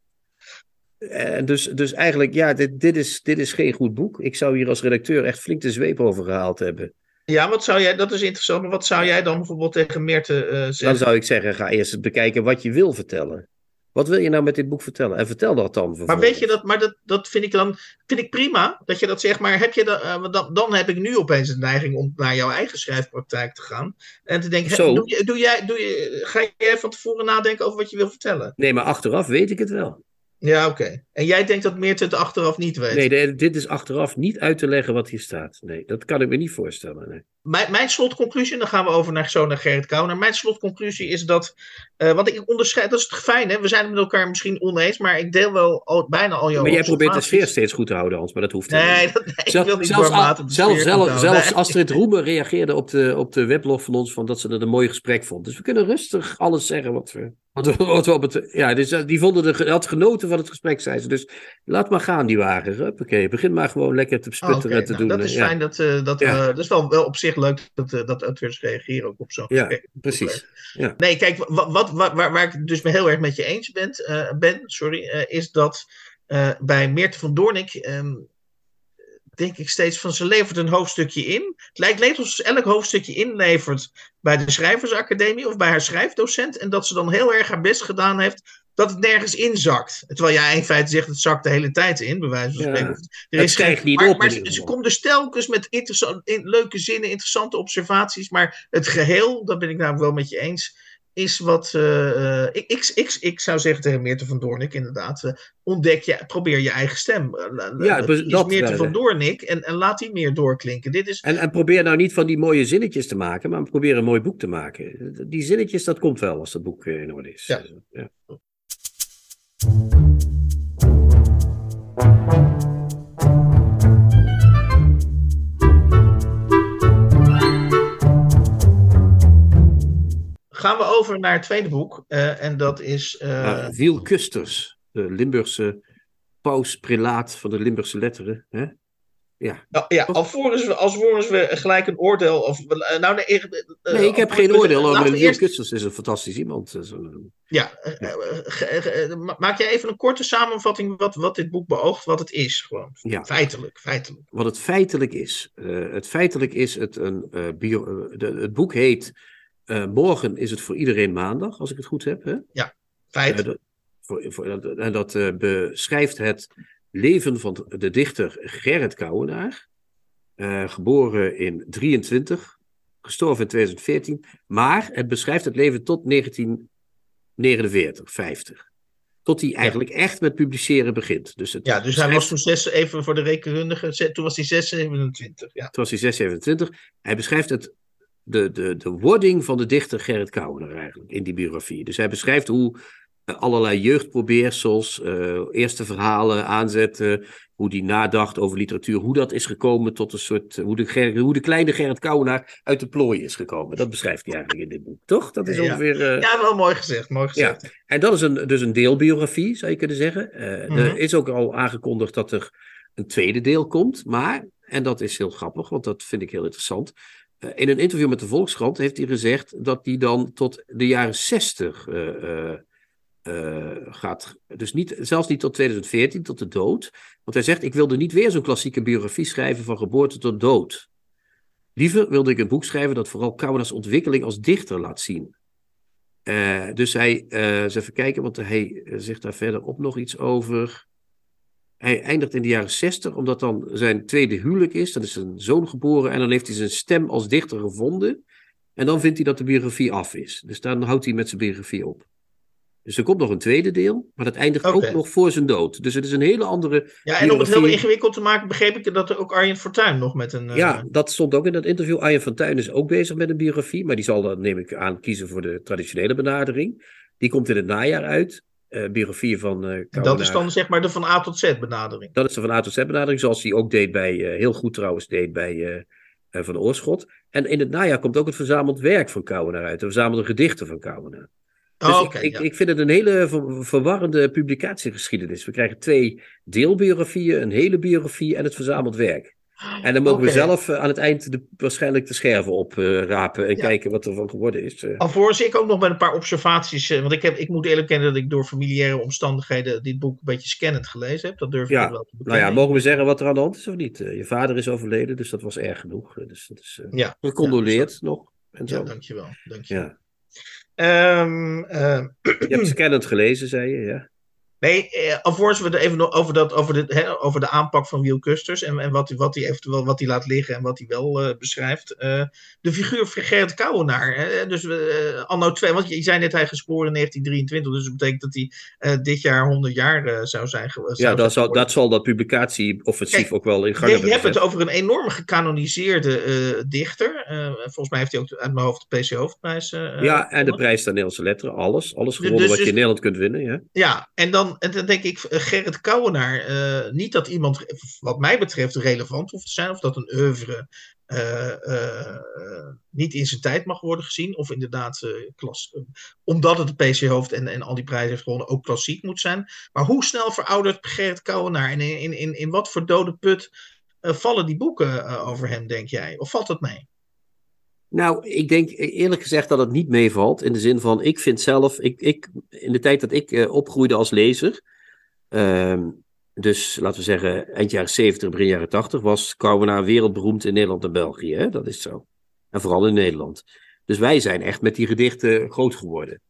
En dus, dus eigenlijk, ja, dit, dit, is, dit is geen goed boek. Ik zou hier als redacteur echt flink de zweep over gehaald hebben. Ja, wat zou jij, dat is interessant. Maar wat zou jij dan bijvoorbeeld tegen Meerte eh, zeggen? Dan zou ik zeggen, ga eerst eens bekijken wat je wil vertellen. Wat wil je nou met dit boek vertellen? En vertel dat dan Maar weet je dat, maar dat, dat vind ik dan vind ik prima dat je dat zegt. Maar heb je dat, eh, dan, dan heb ik nu opeens een neiging om naar jouw eigen schrijfpraktijk te gaan. En te denken, Zo. doe doe jij, doe je, ga jij van tevoren nadenken over wat je wil vertellen? Nee, maar achteraf weet ik het wel. Ja, oké. En jij denkt dat Meerte het achteraf niet weet? Nee, dit is achteraf niet uit te leggen wat hier staat. Nee, dat kan ik me niet voorstellen. Nee. Mijn, mijn slotconclusie, en dan gaan we over naar, zo naar Gerrit Kouwer. Mijn slotconclusie is dat, eh want ik onderscheid, dat is het fijn, hè? we zijn het met elkaar misschien oneens, maar ik deel wel al, bijna al jouw Maar jij probeert de sfeer steeds goed te houden, Hans, maar dat hoeft Nee, niet. dat, nee ik Zelf- wil niet zelfs, de zelfs, Astrid Roemer reageerde op de, op de weblog van ons van dat ze het een mooi gesprek vond. Dus we kunnen rustig alles zeggen wat we. Wat we, wat we op het, ja, dus, eh, die vonden de, had genoten van het gesprek, zei ze. Dus laat maar gaan, die wagen. Oké, begin maar gewoon lekker te sputteren en te Nou, doen. dat is eh, ja. fijn, dat, eh, dat, Ja. dat is wel, wel op zich leuk dat, dat reageren ook op zo'n Ja, gesprek. precies. Ja. Nee, kijk, wat, wat, wat- waar, waar ik dus me heel erg met je eens ben, eh, ben sorry, eh, is dat eh, bij Meerte van Doornik ehm, denk ik steeds van ze levert een hoofdstukje in. Het lijkt net alsof ze elk hoofdstukje inlevert bij de Schrijversacademie of bij haar schrijfdocent. En dat ze dan heel erg haar best gedaan heeft dat het nergens inzakt. Terwijl jij in feite zegt het zakt de hele tijd in, bij wijze van Ja. spreken. Er Het is geen- niet maar, op Maar ze, komt dus telkens met in, leuke zinnen, interessante observaties. Maar het geheel, dat ben ik namelijk wel met je eens, is wat. eh, eh, ik, ik, ik, ik zou zeggen tegen Meerte van Doornik, inderdaad. eh, ontdek je, probeer je eigen stem. Ja, is dat Meerte wel, van. Doornik en, en laat die meer doorklinken. Dit is. En, en probeer nou niet van die mooie zinnetjes te maken, maar probeer een mooi boek te maken. Die zinnetjes, dat komt wel als dat boek in orde is. Ja. Ja. Gaan we over naar het tweede boek. eh, en dat is. Maar Wiel Kusters, de Limburgse paus-prelaat van de Limburgse letteren. Hè? Ja. nou, ja, alvorens we, alvorens we gelijk een oordeel. Of, nou, nee, Nee, ik heb geen oordeel over Wiel eerst- Kusters. is een fantastisch iemand. Ja, maak jij even een korte samenvatting wat, wat dit boek beoogt, wat het is, gewoon. Ja. Feitelijk, feitelijk. wat het feitelijk is. Het feitelijk is het een bio, de, het boek heet eh, Morgen is het voor iedereen maandag, als ik het goed heb. Hè? Feit. Eh, dat, voor, voor, dat- en dat eh, beschrijft het leven van de dichter Gerrit Kouwenaar. eh, geboren in 23, gestorven in 2014. Maar het beschrijft het leven tot 1949, 50. Tot hij eigenlijk echt met publiceren begint. Dus het ja, dus hij was toen zes, even voor de rekenkundige, toen was hij 6, 27. Ja. Toen was hij 627. Hij beschrijft het, de, de, de wording van de dichter Gerrit Kouwenaar eigenlijk in die biografie. Dus hij beschrijft hoe eh, allerlei jeugdprobeersels, eh, eerste verhalen aanzetten, hoe die nadacht over literatuur, hoe dat is gekomen tot een soort, hoe de, Ger- hoe de kleine Gerrit Kouwenaar uit de plooi is gekomen. Dat beschrijft hij eigenlijk in dit boek, toch? Dat is Ja. ongeveer... eh, ja, wel mooi gezegd, mooi gezegd. en dat is een, dus een deelbiografie, zou je kunnen zeggen. Eh, Mhm. Er is ook al aangekondigd dat er een tweede deel komt. Maar, en dat is heel grappig, want dat vind ik heel interessant. Eh, in een interview met de Volkskrant heeft hij gezegd dat hij dan tot de jaren 60 eh, eh, gaat. Dus niet, zelfs niet tot 2014, tot de dood. Want hij zegt: Ik wilde niet weer zo'n klassieke biografie schrijven van geboorte tot dood. Liever wilde ik een boek schrijven dat vooral Kouwenaars ontwikkeling als dichter laat zien. Dus hij, eens even kijken, want hij zegt daar verderop nog iets over. Hij eindigt in de jaren 60, omdat dan zijn tweede huwelijk is. Dan is zijn zoon geboren en dan heeft hij zijn stem als dichter gevonden. En dan vindt hij dat de biografie af is. Dus dan houdt hij met zijn biografie op. Dus er komt nog een tweede deel, maar dat eindigt ook nog voor zijn dood. Dus het is een hele andere. Ja, en om het heel ingewikkeld te maken, begreep ik dat er ook Arjen Fortuyn nog met een... eh, Ja, dat stond ook in dat interview. Arjen Tuin is ook bezig met een biografie, maar die zal dan, neem ik aan, kiezen voor de traditionele benadering. Die komt in het najaar uit. Uh, biografieën van uh, dat is dan zeg maar de van A tot Z benadering. Dat is de van A tot Z benadering, zoals hij ook deed bij, uh, heel goed trouwens, deed bij Van Oorschot. En in het najaar komt ook het verzameld werk van Kouwenaar uit, de verzamelde gedichten van Kouwenaar. Dus oh, ik, oké, ik, ja. ik vind het een hele ver- verwarrende publicatiegeschiedenis. We krijgen twee deelbiografieën, een hele biografie en het verzameld werk. En dan mogen we zelf eh, aan het eind de, waarschijnlijk de scherven oprapen en Ja. kijken wat er van geworden is. eh. Alvorens ik ook nog met een paar observaties, eh, want ik, heb, ik moet eerlijk kennen dat ik door familiaire omstandigheden dit boek een beetje scannend gelezen heb. Dat durf ik Ja, ook wel te Nou bekennen. ja, mogen we zeggen wat er aan de hand is of niet? Eh, je vader is overleden, dus dat was erg genoeg. Eh, Dus dat is eh, Ja, gecondoleerd nog. En zo. ja, dankjewel. dankjewel. Ja. Ehm, ehm, Je hebt scannend gelezen, zei je, ja. Nee, eh, alvorens we er even nog over, dat, over, de, hè, over de aanpak van Wiel Kusters en, en wat hij wat eventueel wat hij laat liggen en wat hij wel eh, beschrijft. Eh, de figuur van Gerrit Kouwenaar. Hè, dus eh, anno 2, want je zei net hij geboren in 1923, dus dat betekent dat hij dit jaar 100 jaar zou zijn. ge- zou Ja, dat zal, dat zal dat publicatie-offensief Kijk, ook wel in gang Je, je hebben hebt het over een enorm gecanoniseerde dichter. Volgens mij heeft hij ook uit mijn hoofd de PC Hoofdprijs. Ja, en de prijs der Nederlandse letteren, alles. Alles Dus- gewonnen wat je dus- in Nederland kunt winnen, ja. Ja, en dan, en dan denk ik, eh, Gerrit Kouwenaar, eh, niet dat iemand, wat mij betreft, relevant hoeft te zijn, of dat een oeuvre eh, niet in zijn tijd mag worden gezien, of inderdaad, omdat het de PC-hoofd en, en al die prijzen heeft gewonnen, ook klassiek moet zijn. Maar hoe snel veroudert Gerrit Kouwenaar en in, in, in, in wat voor dode put vallen die boeken over hem, denk jij? Of valt het mee? Nou, ik denk eerlijk gezegd dat het niet meevalt. In de zin van, ik vind zelf, ik, ik, in de tijd dat ik eh, opgroeide als lezer, ehm, dus laten we zeggen eind jaren 70, begin jaren 80, was Kouwenaar wereldberoemd in Nederland en België. Hè? Dat is zo. En vooral in Nederland. Dus wij zijn echt met die gedichten groot geworden.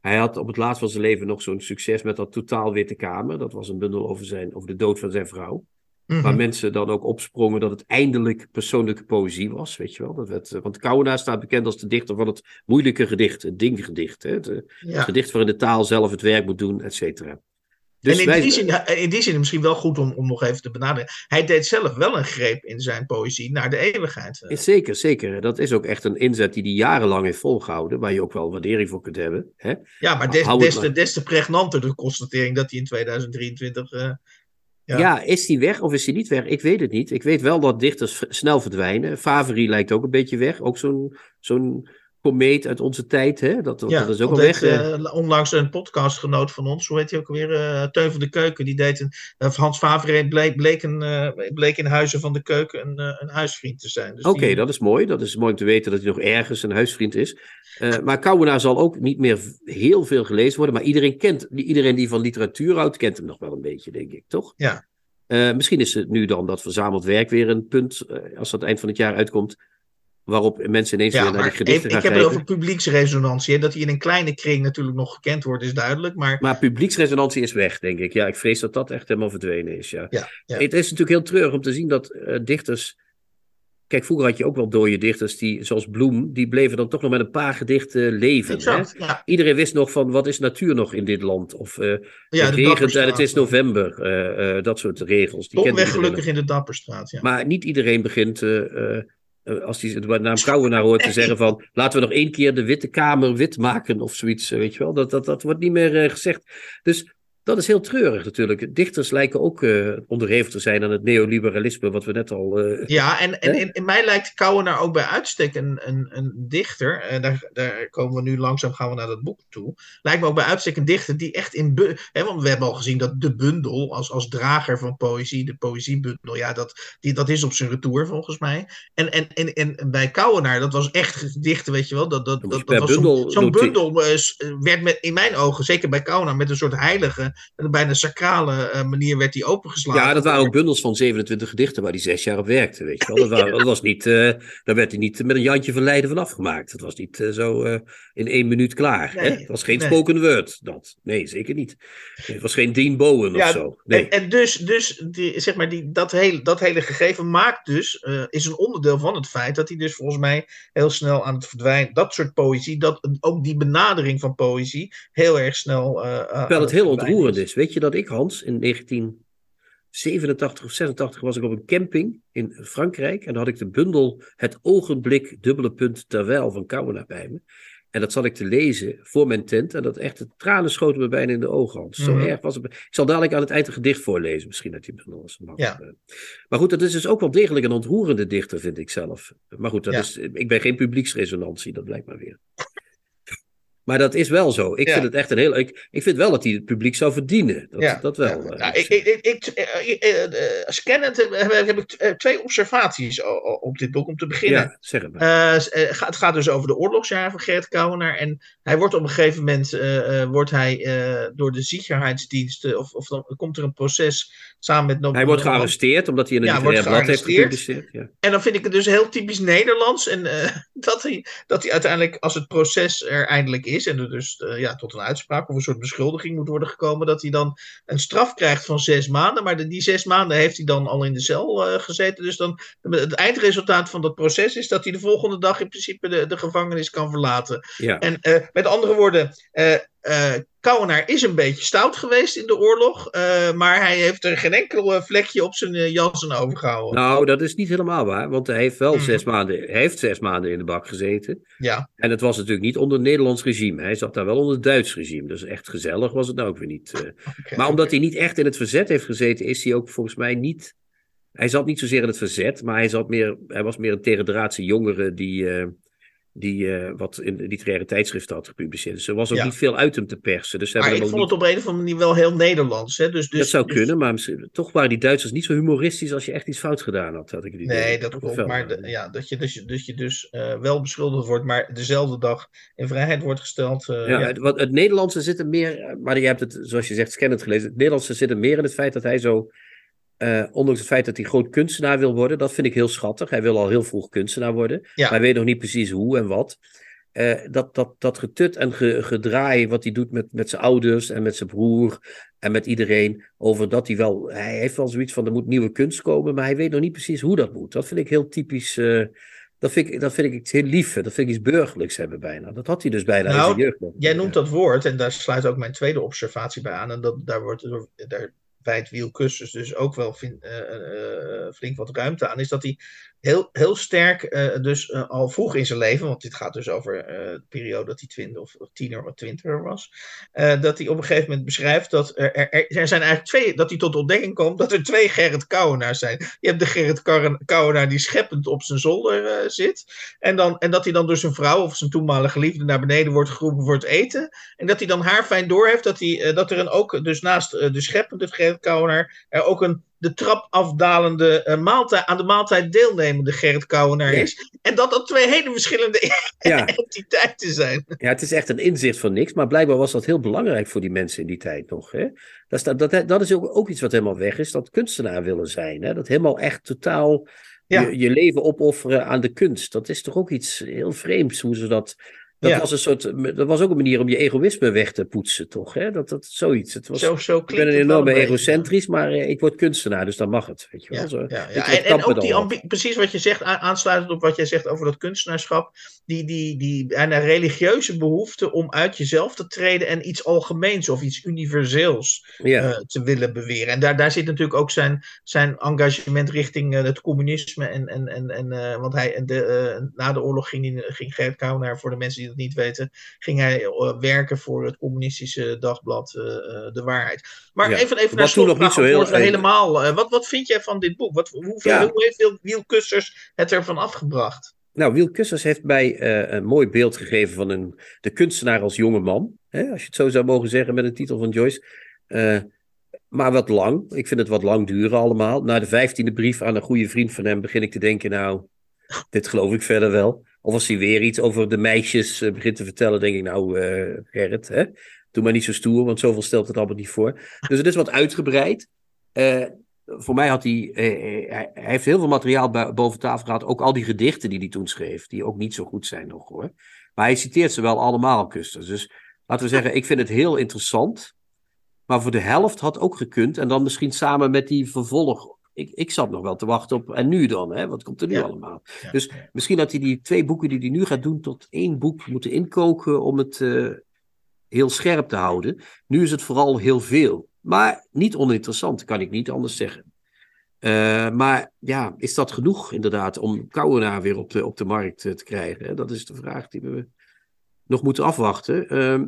Hij had op het laatst van zijn leven nog zo'n succes met dat Totaal Witte Kamer. Dat was een bundel over, zijn, over de dood van zijn vrouw. Mhm. Waar mensen dan ook opsprongen dat het eindelijk persoonlijke poëzie was, weet je wel. Dat werd, eh, want Kouwenaar staat bekend als de dichter van het moeilijke gedicht, het dinggedicht. Hè? Het, Ja. het gedicht waarin de taal zelf het werk moet doen, et cetera. Dus en in, wij- die zin, in die zin misschien wel goed om, om nog even te benaderen. Hij deed zelf wel een greep in zijn poëzie naar de eeuwigheid. eh. Zeker, zeker. Dat is ook echt een inzet die hij jarenlang heeft volgehouden, waar je ook wel waardering voor kunt hebben. Hè? Ja, maar des, te, des te pregnanter de constatering dat hij in 2023. eh, Ja. Is hij weg of is hij niet weg? Ik weet het niet. Ik weet wel dat dichters snel verdwijnen. Favori lijkt ook een beetje weg. Ook zo'n zo'n komeet uit onze tijd. Hè? Dat, dat, ja, dat is ook al weg. eh. eh, onlangs een podcastgenoot van ons, hoe heet hij ook alweer? eh Teun van de Keuken. Die deed een. Hans Favre bleek, bleek, een, bleek in Huizen van de Keuken een, een huisvriend te zijn. Dus Oké, die- dat is mooi. Dat is mooi om te weten dat hij nog ergens een huisvriend is. Maar Kouwenaar zal ook niet meer heel veel gelezen worden. Maar iedereen kent, iedereen die van literatuur houdt, kent hem nog wel een beetje, denk ik, toch? Ja. Misschien is het nu dan dat verzameld werk weer een punt, als dat eind van het jaar uitkomt, waarop mensen ineens Ja, weer naar die maar gedichten ik, gaan ik heb het over publieksresonantie. Hè, dat hij in een kleine kring natuurlijk nog gekend wordt, is duidelijk. Maar Maar publieksresonantie is weg, denk ik. Ja, ik vrees dat dat echt helemaal verdwenen is, ja. ja, ja. Het is natuurlijk heel treurig om te zien dat eh, dichters. Kijk, vroeger had je ook wel dode dichters, die, zoals Bloem, die bleven dan toch nog met een paar gedichten leven. Hè? Ja, Iedereen wist nog van wat is natuur nog in dit land? Of eh ja, het de regent en het is november. eh, dat soort regels. Die Domweg gelukkig in de Dapperstraat. Ja. Maar niet iedereen begint, als hij de naam Kouwenaar hoort, te zeggen van laten we nog één keer de Witte Kamer wit maken of zoiets. eh, Weet je wel, dat, dat, dat wordt niet meer eh, gezegd. Dus dat is heel treurig natuurlijk. Dichters lijken ook eh onderhevig te zijn aan het neoliberalisme, wat we net al. eh, Ja, en, en in, in mij lijkt Kouwenaar ook bij uitstek een, een, een dichter. En daar, daar komen we nu langzaam gaan we naar dat boek toe. Lijkt me ook bij uitstek een dichter die echt in. Hè, want we hebben al gezien dat de bundel als, als drager van poëzie, de poëziebundel, ja, dat, die, dat is op zijn retour volgens mij. En, en, en, en bij Kouwenaar, dat was echt gedichten, weet je wel. Dat, dat, dat, was zo'n bundel zo'n notie- bundel eh, werd met, in mijn ogen, zeker bij Kouwenaar, met een soort heilige, een bijna sacrale eh, manier werd die opengeslagen. Ja, dat waren ook bundels van 27 gedichten waar hij zes jaar op werkte, weet je wel. Dat, waren, dat was niet, eh, daar werd hij niet met een Jantje van Leiden van afgemaakt. Dat was niet eh, zo in één minuut klaar. hè? Het was geen nee. spoken word, dat. Nee, zeker niet. Het was geen Dean Bowen Ja, of zo. Nee. En, en dus, dus die, zeg maar die, dat, hele, dat hele gegeven maakt dus, is een onderdeel van het feit dat hij dus volgens mij heel snel aan het verdwijnen, dat soort poëzie, dat, ook die benadering van poëzie heel erg snel. aan Terwijl het heel verdwijnen is. Weet je dat ik, Hans, in 1987 of 86 was ik op een camping in Frankrijk. En dan had ik de bundel Het ogenblik, dubbele punt, terwijl van Kouwenaar bij me. En dat zat ik te lezen voor mijn tent. En dat echt, de tranen schoten me bijna in de ogen. Want Zo Mhm. erg was het. Ik zal dadelijk aan het eind een gedicht voorlezen. Misschien dat eens mag. Ja. Eh, Maar goed, dat is dus ook wel degelijk een ontroerende dichter, vind ik zelf. Maar goed, dat Ja. is, ik ben geen publieksresonantie, dat blijkt maar weer. Maar dat is wel zo. Ik Ja. vind het echt een heel. Ik, ik vind wel dat hij het publiek zou verdienen. Dat, Ja, dat wel. Ja. eh, Nou, ik, ik, ik, eh, eh, scannend heb, ik twee observaties op dit boek. Om te beginnen, ja, zeg het maar. Het gaat dus over de oorlogsjaren van Gert Kouwenaar. En hij wordt op een gegeven moment wordt hij, door de Sicherheidsdiensten, of, of dan komt er een proces samen met... Nob- Hij wordt gearresteerd omdat hij in een Ja, blad heeft gearresteerd. gepubliceerd. En dan vind ik het dus heel typisch Nederlands. En dat, hij, dat hij uiteindelijk, als het proces er eindelijk is. En er dus eh, ja, tot een uitspraak of een soort beschuldiging moet worden gekomen. dat hij dan een straf krijgt van zes maanden. Maar de, die zes maanden heeft hij dan al in de cel eh, gezeten. Dus dan, het eindresultaat van dat proces is dat hij de volgende dag in principe de, de gevangenis kan verlaten. Ja. En eh, met andere woorden, eh Kouwenaar is een beetje stout geweest in de oorlog. eh, maar hij heeft er geen enkel eh, vlekje op zijn uh, jas aan overgehouden. Nou, dat is niet helemaal waar, want hij heeft wel Mhm. zes maanden, heeft zes maanden in de bak gezeten. Ja, En het was natuurlijk niet onder het Nederlands regime. Hij zat daar wel onder het Duits regime. Dus echt gezellig was het nou ook weer niet. Maar omdat hij niet echt in het verzet heeft gezeten, is hij ook volgens mij niet. Hij zat niet zozeer in het verzet, maar hij, zat meer, hij was meer een tegendraadse jongere die, die eh, wat in de literaire tijdschriften had gepubliceerd. Dus er was ook Ja. niet veel uit hem te persen. Dus Maar ik vond het op een of andere manier wel heel Nederlands. Hè? Dus, dus, dat zou dus- kunnen, maar toch waren die Duitsers niet zo humoristisch als je echt iets fout gedaan had, had ik het idee. Nee, dat klopt. Maar de- ja, dat je dus, dat je dus eh, wel beschuldigd wordt, maar dezelfde dag in vrijheid wordt gesteld. eh, Ja, ja. Het, wat, het Nederlandse zit er meer, eh, maar je hebt het, zoals je zegt, scannend gelezen. Het Nederlandse zit er meer in het feit dat hij zo, eh, ondanks het feit dat hij groot kunstenaar wil worden, dat vind ik heel schattig. Hij wil al heel vroeg kunstenaar worden, Ja. maar hij weet nog niet precies hoe en wat. Eh, dat, dat, dat getut en ge- gedraai wat hij doet met, met zijn ouders en met zijn broer en met iedereen, over dat hij wel, hij heeft wel zoiets van er moet nieuwe kunst komen, maar hij weet nog niet precies hoe dat moet. Dat vind ik heel typisch. eh, dat vind, ik, dat vind ik iets heel lief. Dat vind ik iets burgerlijks hebben bijna. Dat had hij dus bijna in Nou, zijn jeugd. nog. Jij noemt dat woord, en daar sluit ook mijn tweede observatie bij aan. En dat, daar, wordt, door- daar wijdt Wiel dus ook wel fin- eh, eh, flink wat ruimte aan. Is dat hij heel, heel sterk, eh, dus eh, al vroeg in zijn leven, want dit gaat dus over eh, de periode dat hij twintig of, tiener of twintiger was. dat hij op een gegeven moment beschrijft dat er, er, er zijn eigenlijk twee, dat hij tot ontdekking komt dat er twee Gerrit Kouwenaars zijn. Je hebt de Gerrit Kouwenaar die scheppend op zijn zolder zit. En, dan, en dat hij dan door zijn vrouw of zijn toenmalige liefde naar beneden wordt geroepen voor het eten. En dat hij dan haar fijn doorheeft dat, hij, dat er een ook, dus naast de scheppende Gerrit Kouwenaar, er ook een de trap afdalende eh, maaltijd, aan de maaltijd deelnemende Gerrit Kouwenaar is. En dat dat twee hele verschillende Ja, entiteiten zijn. ja, het is echt een inzicht van niks. Maar blijkbaar was dat heel belangrijk voor die mensen in die tijd nog. Hè? Dat, is, dat, dat, dat is ook, ook iets wat helemaal weg is. Dat kunstenaar willen zijn. Hè? Dat helemaal echt totaal Ja. je, je leven opofferen aan de kunst. Dat is toch ook iets heel vreemds hoe ze dat... Dat, Ja. was een soort, dat was ook een manier om je egoïsme weg te poetsen, toch? Hè? Dat, dat, zoiets. Het was, Zo, zo ik ben een enorme egocentrisch, maar eh, ik word kunstenaar, dus dan mag het. Weet je wel? Ja, Zo, ja, ja. En, ook die precies wat je zegt, aansluitend op wat jij zegt over dat kunstenaarschap, die, die, die bijna religieuze behoefte om uit jezelf te treden en iets algemeens of iets universeels eh, te willen beweren. En daar, daar zit natuurlijk ook zijn, zijn engagement richting eh, het communisme. En, en, en, en, want hij, en de, na de oorlog ging, ging Gert Kouwenaar, voor de mensen die dat niet weten, ging hij eh, werken voor het communistische dagblad eh, eh, De Waarheid. Maar Ja, even, even naar toen nog zo heel- helemaal... wat, wat vind jij van dit boek? Wat, hoeveel, Ja. Hoe heeft Wiel- Kusters het ervan afgebracht? Nou, Wiel Kussers heeft mij een mooi beeld gegeven van een, de kunstenaar als jonge man. Hè, als je het zo zou mogen zeggen met een titel van Joyce. Maar wat lang. Ik vind het wat lang duren allemaal. Na de vijftiende brief aan een goede vriend van hem begin ik te denken, nou, dit geloof ik verder wel. Of als hij weer iets over de meisjes eh, begint te vertellen, denk ik, nou, eh, Gerrit, hè, doe maar niet zo stoer, want zoveel stelt het allemaal niet voor. Dus het is wat uitgebreid. Eh, voor mij had hij, hij, heeft heel veel materiaal boven tafel gehad. Ook al die gedichten die hij toen schreef, die ook niet zo goed zijn nog hoor. Maar hij citeert ze wel allemaal, Kusters. Dus laten we zeggen, ik vind het heel interessant. Maar voor de helft had ook gekund. En dan misschien samen met die vervolg. Ik, ik zat nog wel te wachten op. En nu dan? Hè? Wat komt er nu Ja. allemaal? Ja, Dus misschien had hij die twee boeken die hij nu gaat doen. tot één boek moeten inkoken. om het eh, heel scherp te houden. Nu is het vooral heel veel. Maar niet oninteressant, kan ik niet anders zeggen. Eh, maar ja, is dat genoeg inderdaad om Kouwenaar weer op de, op de markt eh, te krijgen? Hè? Dat is de vraag die we nog moeten afwachten. Ehm,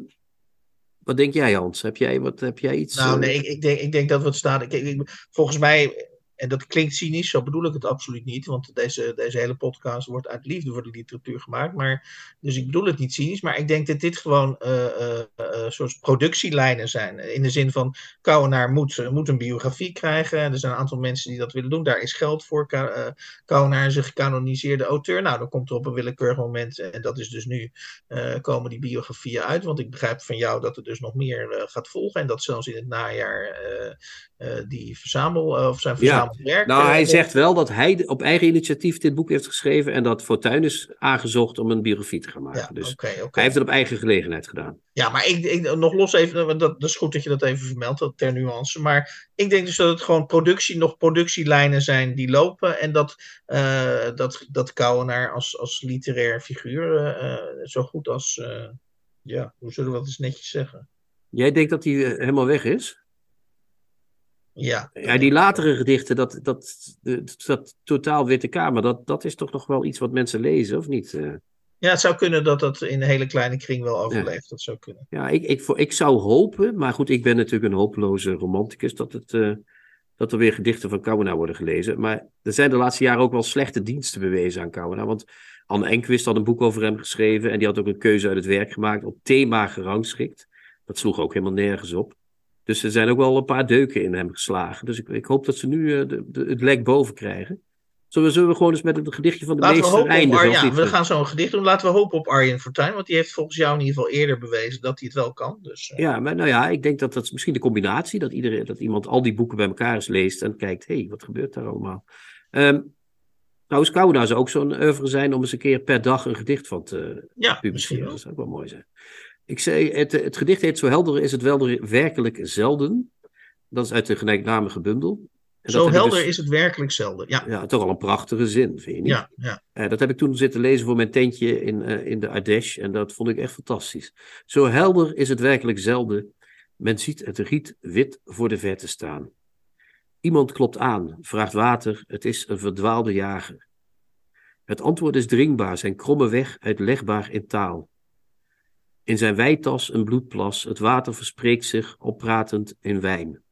wat denk jij, Hans? Heb jij, wat, heb jij iets? Nou, nee, ik, ik, denk, ik denk dat we het staan. Ik, ik- volgens mij, en dat klinkt cynisch, zo bedoel ik het absoluut niet. Want deze, deze hele podcast wordt uit liefde voor de literatuur gemaakt. Maar, dus ik bedoel het niet cynisch. Maar ik denk dat dit gewoon eh, soort productielijnen zijn. In de zin van, Kouwenaar moet, moet een biografie krijgen. Er zijn een aantal mensen die dat willen doen. Daar is geld voor. Kouwenaar is een gecanoniseerde auteur. Nou, dan komt er op een willekeurig moment, en dat is dus nu, komen die biografieën uit. Want ik begrijp van jou dat er dus nog meer gaat volgen. En dat zelfs in het najaar die verzamel, eh, of zijn Ja. verzameld werk. Nou, eh, hij wordt. zegt wel dat hij op eigen initiatief dit boek heeft geschreven en dat Fortuyn is aangezocht om een biografie te gaan maken. Ja, dus hij heeft het op eigen gelegenheid gedaan. Ja, maar ik, ik, nog los even, dat, dat is goed dat je dat even vermeldt, dat ter nuance. Maar ik denk dus dat het gewoon productie, nog productielijnen zijn die lopen. En dat, eh dat, dat Kouwenaar als, als literair figuur eh, eh, zo goed als, eh, ja, hoe zullen we dat eens netjes zeggen? Jij denkt dat hij eh, helemaal weg is? Ja, Ja, die latere gedichten, dat, dat, dat, dat totaal Witte Kamer, dat, dat is toch nog wel iets wat mensen lezen, of niet? Eh, ja, het zou kunnen dat dat in een hele kleine kring wel overleeft. Dat zou kunnen. Ja, ik, ik, ik zou hopen, maar goed, ik ben natuurlijk een hopeloze romanticus, dat, het, eh, dat er weer gedichten van Kouwenaar worden gelezen. Maar er zijn de laatste jaren ook wel slechte diensten bewezen aan Kouwenaar. Want Anne Enquist had een boek over hem geschreven en die had ook een keuze uit het werk gemaakt, op thema gerangschikt. Dat sloeg ook helemaal nergens op. Dus er zijn ook wel een paar deuken in hem geslagen. Dus ik, ik hoop dat ze nu eh, de, de- het lek boven krijgen. Zullen we, zullen we gewoon eens met het gedichtje van de Laten meester eindigen? Arjen. niet? we gaan zo een gedicht doen. Laten we hopen op Arjen Fortuyn. Want die heeft volgens jou in ieder geval eerder bewezen dat hij het wel kan. Dus, eh, Ja, maar nou ja, ik denk dat dat is misschien de combinatie, dat, iedereen, dat iemand al die boeken bij elkaar eens leest en kijkt, hé, hey, wat gebeurt daar allemaal? Ehm trouwens, Kouwenaar zou ook zo'n oeuvre zijn om eens een keer per dag een gedicht van te ja, publiceren. Dat zou ook wel mooi zijn. Ik zei, het, het gedicht heet Zo helder is het wel werkelijk zelden. Dat is uit de gelijknamige bundel. En Zo ik helder dus- is het werkelijk zelden. Ja, Ja, toch wel een prachtige zin, vind je niet? ja, ja. Eh, dat heb ik toen zitten lezen voor mijn tentje in, eh, in de Ardèche en dat vond ik echt fantastisch. Zo helder is het werkelijk zelden. Men ziet het riet wit voor de verte staan. Iemand klopt aan, vraagt water, het is een verdwaalde jager. Het antwoord is dringbaar, zijn kromme weg uitlegbaar in taal. In zijn wijtas een bloedplas, het water verspreekt zich, oppratend in wijn.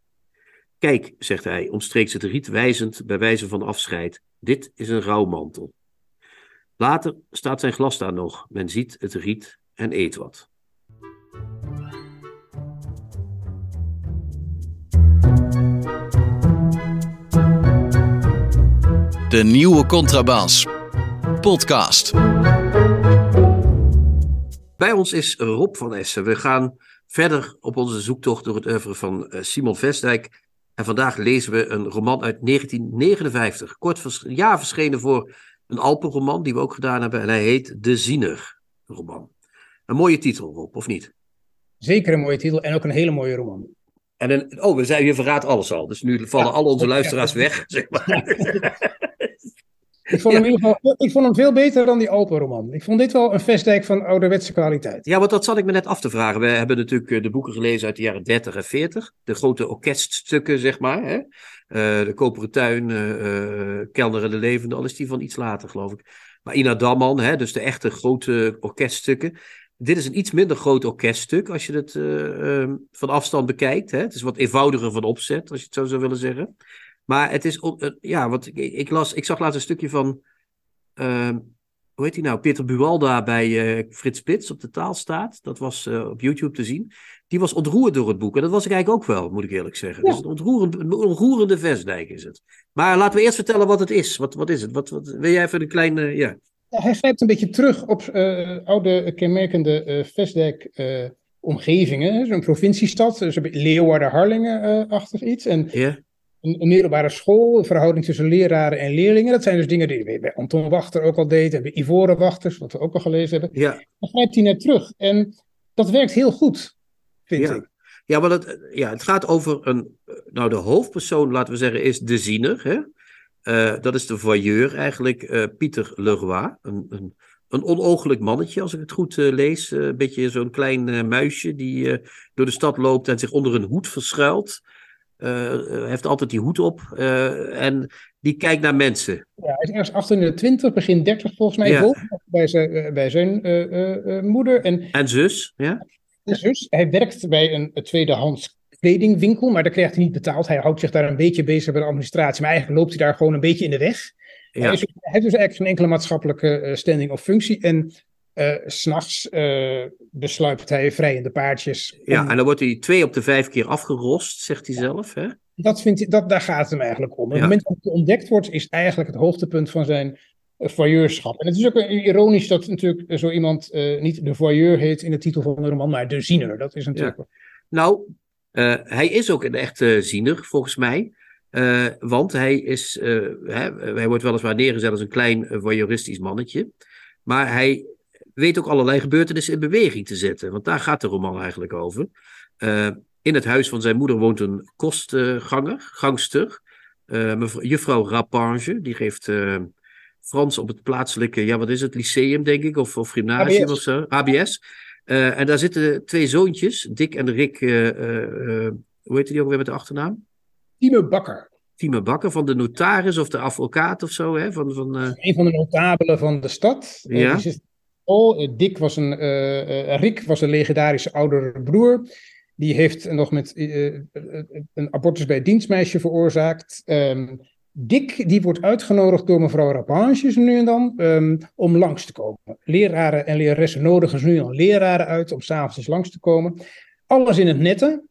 Kijk, zegt hij, omstreeks het riet wijzend bij wijze van afscheid, dit is een rouwmantel. Later staat zijn glas daar nog. Men ziet het riet en eet wat. De nieuwe Contrabas. Podcast. Bij ons is Rob van Essen. We gaan verder op onze zoektocht door het oeuvre van eh, Simon Vestdijk. En vandaag lezen we een roman uit 1959. Kort vers jaar verschenen voor een Alpenroman die we ook gedaan hebben. En hij heet De Ziener roman. Een mooie titel, Rob, of niet? Zeker een mooie titel en ook een hele mooie roman. En een, oh, we zijn, je verraadt alles al. Dus nu vallen Ja, al onze luisteraars ja. weg, zeg maar. Ik vond, hem in ieder geval, ik vond hem veel beter dan die Alpenroman. Ik vond dit wel een Vestdijk van ouderwetse kwaliteit. Ja, want dat zat ik me net af te vragen. We hebben natuurlijk eh, de boeken gelezen uit de jaren 30 en 40. De grote orkeststukken, zeg maar. Hè? Eh, de Koperen Tuin, eh, Kelner en de Levende, al is die van iets later, geloof ik. Maar Ina Damman, hè, dus de echte grote orkeststukken. Dit is een iets minder groot orkeststuk als je het eh, eh, van afstand bekijkt. Hè? Het is wat eenvoudiger van opzet, als je het zo zou willen zeggen. Maar het is, eh, ja, want ik, ik, las, ik zag laatst een stukje van, eh, hoe heet hij nou, Peter Buwalda bij eh, Frits Spits op de taalstaat. Dat was eh, op YouTube te zien. Die was ontroerd door het boek. En dat was ik eigenlijk ook wel, moet ik eerlijk zeggen. Ja. Dus een, ontroerend, een onroerende Vestdijk is het. Maar laten we eerst vertellen wat het is. Wat, wat is het? Wat, wat, wil jij even een kleine, ja. Ja, hij grijpt een beetje terug op oude kenmerkende Vestdijk omgevingen. Zo'n provinciestad, dus Leeuwarden-Harlingen-achtig iets. En? Een, een middelbare school, een verhouding tussen leraren en leerlingen. Dat zijn dus dingen die we bij Anton Wachter ook al deed. En bij Ivoren Wachters, wat we ook al gelezen hebben. Ja, Dan grijpt hij naar terug. En dat werkt heel goed, vind Ja. ik. Ja, maar het, ja, het gaat over een. Nou, de hoofdpersoon, laten we zeggen, is de ziener. Hè? Eh, dat is de voyeur eigenlijk, eh, Pieter Leroy. Een, een, een onoogelijk mannetje, als ik het goed eh, lees. Een beetje zo'n klein muisje die door de stad loopt en zich onder een hoed verschuilt. Uh, heeft altijd die hoed op. en die kijkt naar mensen. Ja, hij is ergens achter in de twintig, begin dertig volgens mij. Ja. bij zijn, bij zijn moeder. En, en zus, ja. En zus. Hij werkt bij een, tweedehands kledingwinkel, maar daar krijgt hij niet betaald. Hij houdt zich daar een beetje bezig bij de administratie, maar eigenlijk loopt hij daar gewoon een beetje in de weg. Ja. Hij, heeft dus eigenlijk geen enkele maatschappelijke standing of functie. En uh, S'nachts uh, besluipt hij vrij in de paardjes. Ja, en dan wordt hij twee op de vijf keer afgerost, zegt hij zelf. Hè? Dat vindt hij, dat, daar gaat het hem eigenlijk om. Op het moment dat hij ontdekt wordt, is eigenlijk het hoogtepunt van zijn uh, voyeurschap. En het is ook ironisch dat natuurlijk zo iemand niet de voyeur heet in de titel van de roman, maar de ziener. Dat is natuurlijk. Ja. Nou, hij is ook een echte ziener, volgens mij. want hij, is, hij, hij wordt weliswaar neergezet als een klein voyeuristisch mannetje. Maar hij weet ook allerlei gebeurtenissen in beweging te zetten. Want daar gaat de roman eigenlijk over. Uh, in het huis van zijn moeder woont een kostganger, gangster. Uh, juffrouw Rapange, die geeft uh, Frans op het plaatselijke, ja wat is het, lyceum denk ik, of, of gymnasium ABS. of zo, ABS. en daar zitten twee zoontjes, Dick en Rick, hoe heet die ook weer met de achternaam? Tieme Bakker. Tieme Bakker, van de notaris of de advocaat of zo, hè? Van, van, Een van de notabelen van de stad. Ja. Oh, Dick was een, uh, Rick was een legendarische oudere broer. Die heeft nog met een abortus bij dienstmeisje veroorzaakt. Um, Dick die wordt uitgenodigd door mevrouw Rapange nu en dan um, om langs te komen. Leraren en leraressen nodigen ze nu al leraren uit om s'avonds eens langs te komen. Alles in het nette.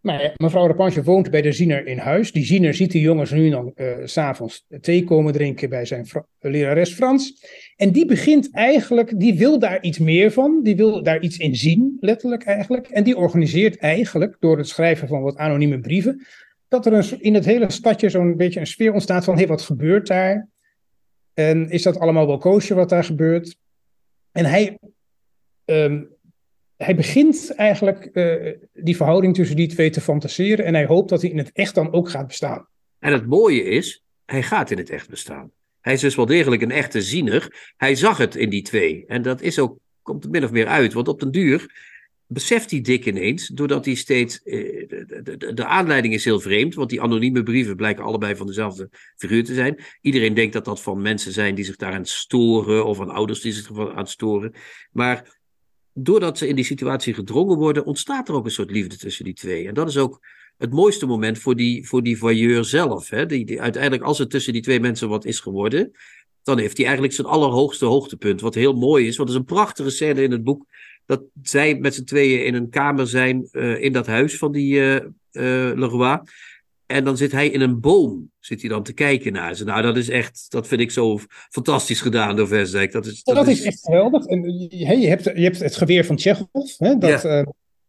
Maar mevrouw Rapange woont bij de ziener in huis. Die ziener ziet de jongens nu dan uh, s'avonds thee komen drinken bij zijn lerares Frans. En die begint eigenlijk, die wil daar iets meer van. Die wil daar iets in zien, letterlijk eigenlijk. En die organiseert eigenlijk, door het schrijven van wat anonieme brieven, dat er een, in het hele stadje zo'n beetje een sfeer ontstaat van, hé, wat gebeurt daar? En is dat allemaal wel koosje wat daar gebeurt? En hij um, hij begint eigenlijk uh, die verhouding tussen die twee te fantaseren. En hij hoopt dat hij in het echt dan ook gaat bestaan. En het mooie is, hij gaat in het echt bestaan. Hij is dus wel degelijk een echte ziener. Hij zag het in die twee. En dat is ook, komt er min of meer uit. Want op den duur beseft hij dik ineens, doordat hij steeds. Uh, de, de, de, aanleiding is heel vreemd, want die anonieme brieven blijken allebei van dezelfde figuur te zijn. Iedereen denkt dat dat van mensen zijn die zich daaraan storen, of van ouders die zich aan storen. Maar doordat ze in die situatie gedrongen worden, ontstaat er ook een soort liefde tussen die twee. En dat is ook het mooiste moment voor die, voor die voyeur zelf. Hè? Die, die, uiteindelijk, als er tussen die twee mensen wat is geworden, dan heeft hij eigenlijk zijn allerhoogste hoogtepunt. Wat heel mooi is, want het is een prachtige scène in het boek. Dat zij met z'n tweeën in een kamer zijn uh, in dat huis van die uh, uh, Leroy. En dan zit hij in een boom, zit hij dan te kijken naar ze. Nou, dat is echt, dat vind ik zo fantastisch gedaan door Versdijk. Dat is, dat, dat is, is, echt geweldig. En, hey, je, hebt, je hebt het geweer van Tsjechov. Hè, dat, ja.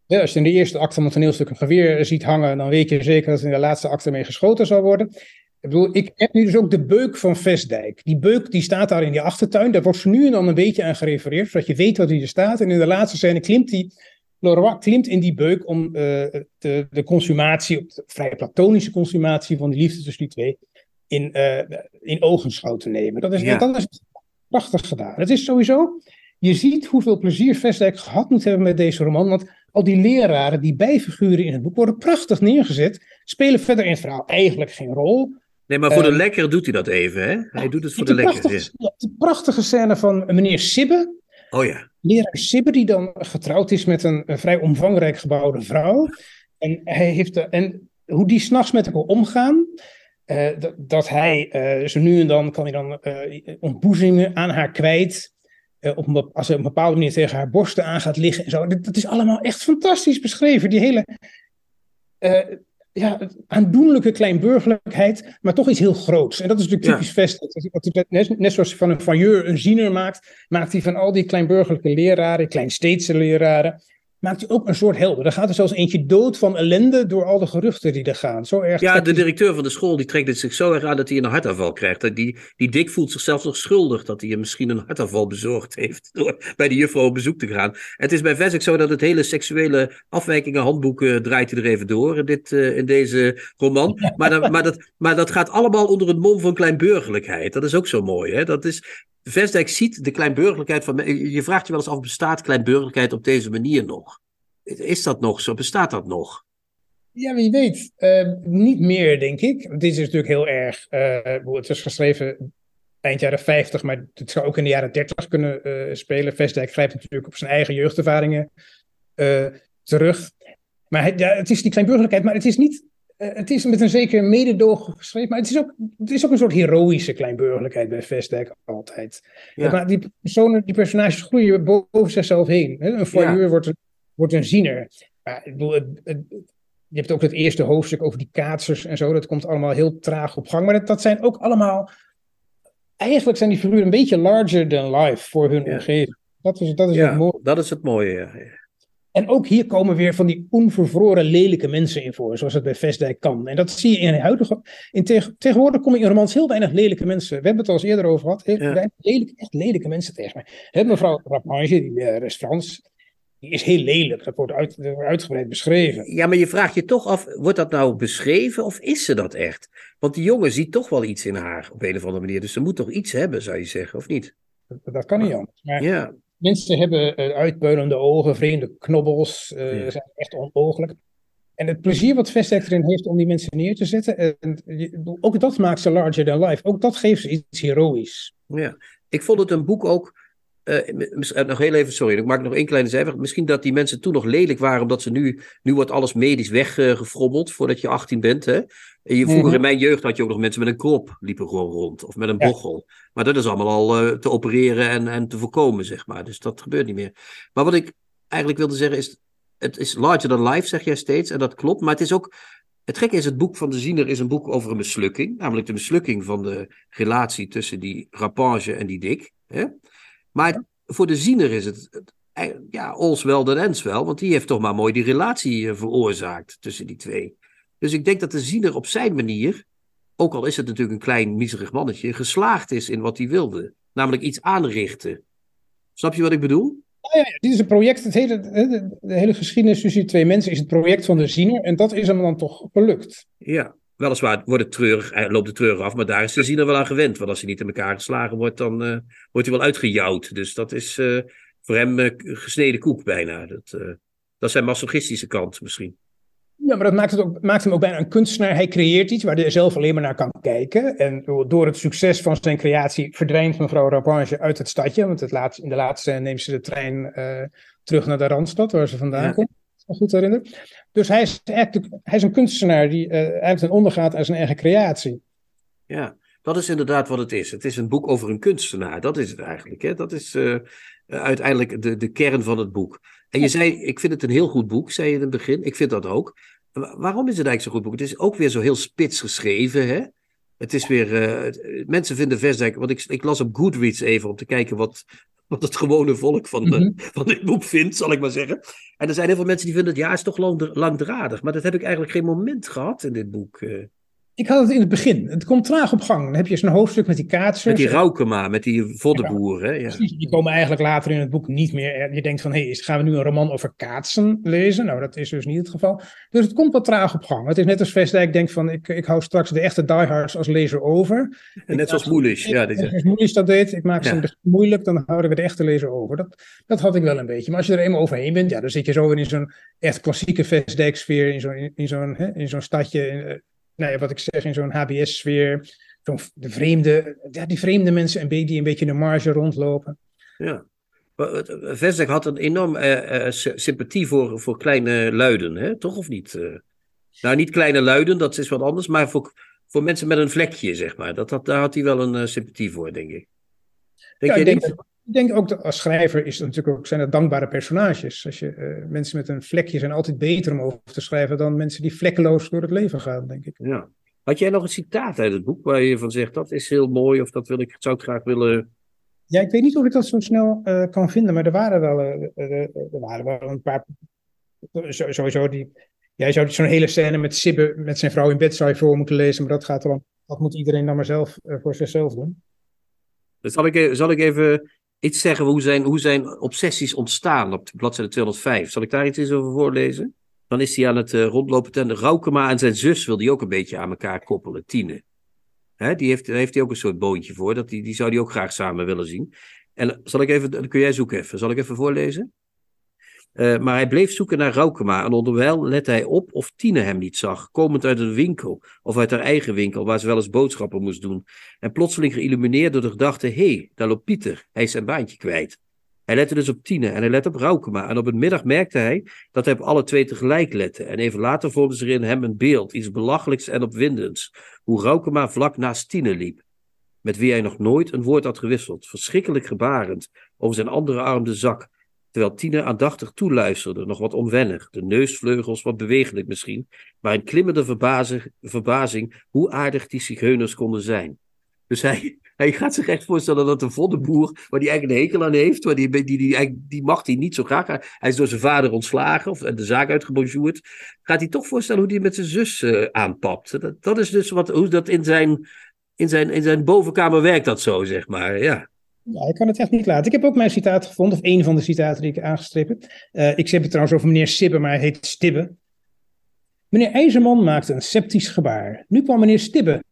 Ja, als je in de eerste acte van het toneelstuk een geweer ziet hangen, dan weet je zeker dat er in de laatste acte mee geschoten zal worden. Ik bedoel, ik heb nu dus ook de beuk van Vestdijk. Die beuk die staat daar in die achtertuin. Daar wordt nu en dan een beetje aan gerefereerd, zodat je weet wat hij er staat. En in de laatste scène klimt hij Leroy klimt in die beuk om uh, de, de consumatie, de vrij platonische consumatie van die liefde tussen die twee, in, uh, in ogenschouw te nemen. Dat is, ja. dat is prachtig gedaan. Het is sowieso, je ziet hoeveel plezier Vestdijk gehad moet hebben met deze roman, want al die leraren, die bijfiguren in het boek, worden prachtig neergezet, spelen verder in het verhaal eigenlijk geen rol. Nee, maar voor de uh, lekker doet hij dat even, hè? Hij doet het voor de, de lekker. Ja. De prachtige scène van meneer Sibbe, Oh ja. Leraar Sibber, die dan getrouwd is met een, een vrij omvangrijk gebouwde vrouw. En, hij heeft de, en hoe die s'nachts met elkaar omgaan. Uh, dat, dat, hij uh, zo nu en dan kan hij dan uh, ontboezingen aan haar kwijt. Op een, als hij op een bepaalde manier tegen haar borsten aan gaat liggen en zo. Dat, dat is allemaal echt fantastisch beschreven. Die hele ja, aandoenlijke kleinburgerlijkheid, maar toch iets heel groots. En dat is natuurlijk typisch ja. Net, net zoals van een failleur een ziener maakt, maakt hij van al die kleinburgerlijke leraren, kleinsteedse leraren, maakt hij ook een soort helden. Er gaat er zelfs eentje dood van ellende door al de geruchten die er gaan. Zo erg ja, de directeur van de school die trekt het zich zo erg aan dat hij een hartaanval krijgt. Die, die Dick voelt zichzelf nog schuldig dat hij hem misschien een hartaanval bezorgd heeft door bij de juffrouw op bezoek te gaan. Het is bij Vesik zo dat het hele seksuele afwijkingen handboek uh, draait hij er even door in, dit, uh, in deze roman. Maar, dat, maar, dat, maar dat gaat allemaal onder het mom van kleinburgerlijkheid. Dat is ook zo mooi. Hè? Dat is, Vestdijk ziet de kleinburgerlijkheid van. Je vraagt je wel eens af: bestaat kleinburgerlijkheid op deze manier nog? Is dat nog zo? Bestaat dat nog? Ja, wie weet. Uh, niet meer, denk ik. Dit is natuurlijk heel erg. Uh, het is geschreven eind jaren 50, maar het zou ook in de jaren 30 kunnen uh, spelen. Vestdijk grijpt natuurlijk op zijn eigen jeugdervaringen terug. Maar ja, het is die kleinburgerlijkheid, maar het is niet. Het is met een zeker mededogen geschreven, maar het is, ook, het is ook een soort heroïsche kleinburgerlijkheid bij Vestdijk altijd. Ja. Maar die, personen, die personages groeien boven zichzelf heen. Hè? Een voyeur ja. wordt, een, wordt een ziener. Ja, ik bedoel, het, het, je hebt ook het eerste hoofdstuk over die kaatsers en zo. Dat komt allemaal heel traag op gang. Maar dat, dat zijn ook allemaal. Eigenlijk zijn die figuren een beetje larger than life voor hun omgeving. Dat is, dat is ja, het mooie. Dat is het mooie, ja. En ook hier komen weer van die onvervroren lelijke mensen in voor, zoals het bij Vestdijk kan. En dat zie je in de huidige. In tegen, tegenwoordig kom je in romans heel weinig lelijke mensen. We hebben het al eens eerder over gehad. Heel ja. lelijke, echt lelijke mensen tegen mij. He, mevrouw Rapmange, die uh, restaurants die is heel lelijk. Dat wordt, uit, uitgebreid beschreven. Ja, maar je vraagt je toch af, wordt dat nou beschreven of is ze dat echt? Want die jongen ziet toch wel iets in haar op een of andere manier. Dus ze moet toch iets hebben, zou je zeggen, of niet? Dat, dat kan niet anders. Maar ja. Mensen hebben uh, uitpuilende ogen, vreemde knobbels, uh, ja. zijn echt onmogelijk. En het plezier wat Vestdijk erin heeft om die mensen neer te zetten, en, ook dat maakt ze larger than life. Ook dat geeft ze iets heroïs. Ja, ik vond het een boek ook uh, nog heel even, sorry, ik maak nog één kleine zijweg. Misschien dat die mensen toen nog lelijk waren, omdat ze nu, nu wordt alles medisch weggefrommeld voordat je 18 bent. Hè? En je, vroeger mm -hmm. in mijn jeugd had je ook nog mensen met een krop, liepen gewoon rond, of met een ja. bochel. Maar dat is allemaal al uh, te opereren en, en te voorkomen, zeg maar. Dus dat gebeurt niet meer. Maar wat ik eigenlijk wilde zeggen is, het is larger than life, zeg jij steeds, en dat klopt. Maar het is ook, het gekke is, het boek van de Ziener is een boek over een mislukking. Namelijk de mislukking van de relatie tussen die Rapage en die Dick. Hè? Maar voor de ziener is het, ja, all's wel dan ends wel, want die heeft toch maar mooi die relatie veroorzaakt tussen die twee. Dus ik denk dat de ziener op zijn manier, ook al is het natuurlijk een klein miserig mannetje, geslaagd is in wat hij wilde. Namelijk iets aanrichten. Snap je wat ik bedoel? Ja, ja, dit is een project, het hele, de, de hele geschiedenis tussen die twee mensen is het project van de ziener en dat is hem dan toch gelukt. Ja, Weliswaar wordt het treurig, loopt de treurig af, maar daar is ziener wel aan gewend. Want als hij niet in elkaar geslagen wordt, dan uh, wordt hij wel uitgejouwd. Dus dat is uh, voor hem uh, gesneden koek bijna. Dat, dat is zijn masochistische kant misschien. Ja, maar dat maakt, het ook, maakt hem ook bijna een kunstenaar. Hij creëert iets waar hij zelf alleen maar naar kan kijken. En door het succes van zijn creatie verdwijnt mevrouw Rapinge uit het stadje. Want het in de laatste neemt ze de trein terug naar de Randstad, waar ze vandaan ja. komt me goed herinner. Dus hij is, eigenlijk, hij is een kunstenaar die uh, eigenlijk ten ondergaat aan zijn eigen creatie. Ja, dat is inderdaad wat het is. Het is een boek over een kunstenaar. Dat is het eigenlijk. Hè? Dat is uh, uiteindelijk de, de kern van het boek. En je zei, ik vind het een heel goed boek, zei je in het begin. Ik vind dat ook. Waarom is het eigenlijk zo'n goed boek? Het is ook weer zo heel spits geschreven. Hè? Het is weer. Uh, mensen vinden Vestdijk. Want ik, ik las op Goodreads even om te kijken wat, wat het gewone volk van, de, mm -hmm. van dit boek vindt, zal ik maar zeggen. En er zijn heel veel mensen die vinden het ja, is toch lang, langdradig. Maar dat heb ik eigenlijk geen moment gehad in dit boek. Uh. Ik had het in het begin. Het komt traag op gang. Dan heb je zo'n hoofdstuk met die kaatsers. Met die Raukema, met die voddenboer. Ja, ja. Die komen eigenlijk later in het boek niet meer. Je denkt van, hé, hey, gaan we nu een roman over kaatsen lezen? Nou, dat is dus niet het geval. Dus het komt wat traag op gang. Het is net als Vestdijk denkt van, ik, ik hou straks de echte diehards als lezer over. En net zoals Moelisch. Ja, dit Moelisch dat deed. Ik maak ze ja. moeilijk, dan houden we de echte lezer over. Dat, dat had ik wel een beetje. Maar als je er eenmaal overheen bent, ja, dan zit je zo in zo'n echt klassieke Vestdijk-sfeer, in zo'n in zo'n in zo'n stadje nou ja, wat ik zeg, in zo'n HBS-sfeer. Zo'n de vreemde, ja, die vreemde mensen die een beetje in de marge rondlopen. Ja. Vesdek had een enorm uh, uh, sympathie voor, voor kleine luiden, hè? toch of niet? Uh, nou, niet kleine luiden, dat is wat anders, maar voor, voor mensen met een vlekje, zeg maar. Dat, dat, daar had hij wel een sympathie voor, denk ik. Denk ja, ik denk, ik denk ook dat als schrijver is het natuurlijk ook, zijn het dankbare personages. Als je, uh, mensen met een vlekje zijn altijd beter om over te schrijven dan mensen die vlekkeloos door het leven gaan, denk ik. Ja. Had jij nog een citaat uit het boek waar je van zegt dat is heel mooi of dat wil ik, zou ik graag willen. Ja, ik weet niet of ik dat zo snel uh, kan vinden, maar er waren wel, uh, er waren wel een paar. Sowieso die. Jij zou zo'n hele scène met Sibbe met zijn vrouw in bed zou je voor moeten lezen, maar dat gaat dan. Dat moet iedereen dan maar zelf voor zichzelf doen. Dus zal ik, zal ik even iets zeggen hoe zijn, hoe zijn obsessies ontstaan op bladzijde 205. Zal ik daar iets over voorlezen? Dan is hij aan het uh, rondlopen. En Raukema en zijn zus wil die ook een beetje aan elkaar koppelen, Tine. Hè, die heeft, daar heeft hij ook een soort boontje voor. Dat die, die zou hij ook graag samen willen zien. En zal ik even, dan kun jij zoeken even. Zal ik even voorlezen? Eh, maar hij bleef zoeken naar Raukema en onderwijl lette hij op of Tine hem niet zag, komend uit een winkel of uit haar eigen winkel, waar ze wel eens boodschappen moest doen. En plotseling geïllumineerd door de gedachte, hé, hey, daar loopt Pieter, hij is zijn baantje kwijt. Hij lette dus op Tine en hij lette op Raukema. En op een middag merkte hij dat hij op alle twee tegelijk lette. En even later vormde zich in hem een beeld, iets belachelijks en opwindends. Hoe Raukema vlak naast Tine liep. Met wie hij nog nooit een woord had gewisseld. Verschrikkelijk gebarend over zijn andere arm de zak. Terwijl Tine aandachtig toeluisterde, nog wat onwennig. De neusvleugels wat bewegelijk misschien. Maar in klimmende verbazing, verbazing hoe aardig die zigeuners konden zijn. Dus hij, hij gaat zich echt voorstellen dat een voddenboer, waar hij eigenlijk een hekel aan heeft, waar die, die, die, die, mag hij niet zo graag. Hij is door zijn vader ontslagen of de zaak uitgebonjourd. Gaat hij toch voorstellen hoe hij met zijn zus uh, aanpapt. Dat, dat is dus wat, hoe dat in zijn, in, zijn, in zijn bovenkamer werkt, dat zo, zeg maar. Ja. Ja, ik kan het echt niet laten. Ik heb ook mijn citaat gevonden, of een van de citaten die ik aangestrepen heb. Uh, ik heb het trouwens over meneer Sibbe, maar hij heet Stibbe. Meneer IJzerman maakte een sceptisch gebaar. Nu kwam meneer Stibbe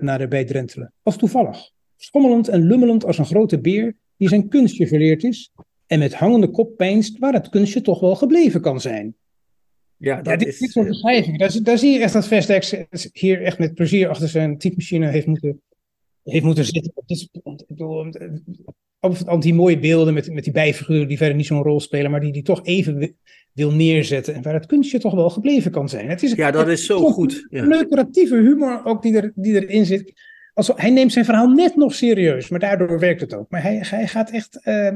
naderbij drentelen, als toevallig schommelend en lummelend als een grote beer die zijn kunstje verleerd is en met hangende kop peinst waar het kunstje toch wel gebleven kan zijn. Ja, dat ja, dit, is... Dit soort beschrijvingen, daar, daar, zie je echt dat Vestdijk hier echt met plezier achter zijn typemachine heeft moeten, heeft moeten zitten. Ik bedoel, al die mooie beelden met, met die bijfiguren die verder niet zo'n rol spelen, maar die die toch even wil neerzetten en waar het kunstje toch wel gebleven kan zijn. Het is, ja, dat is zo goed. Ja. Humor ook die, er, die erin zit als, hij neemt zijn verhaal net nog serieus, maar daardoor werkt het ook. Maar hij, hij gaat echt. Uh,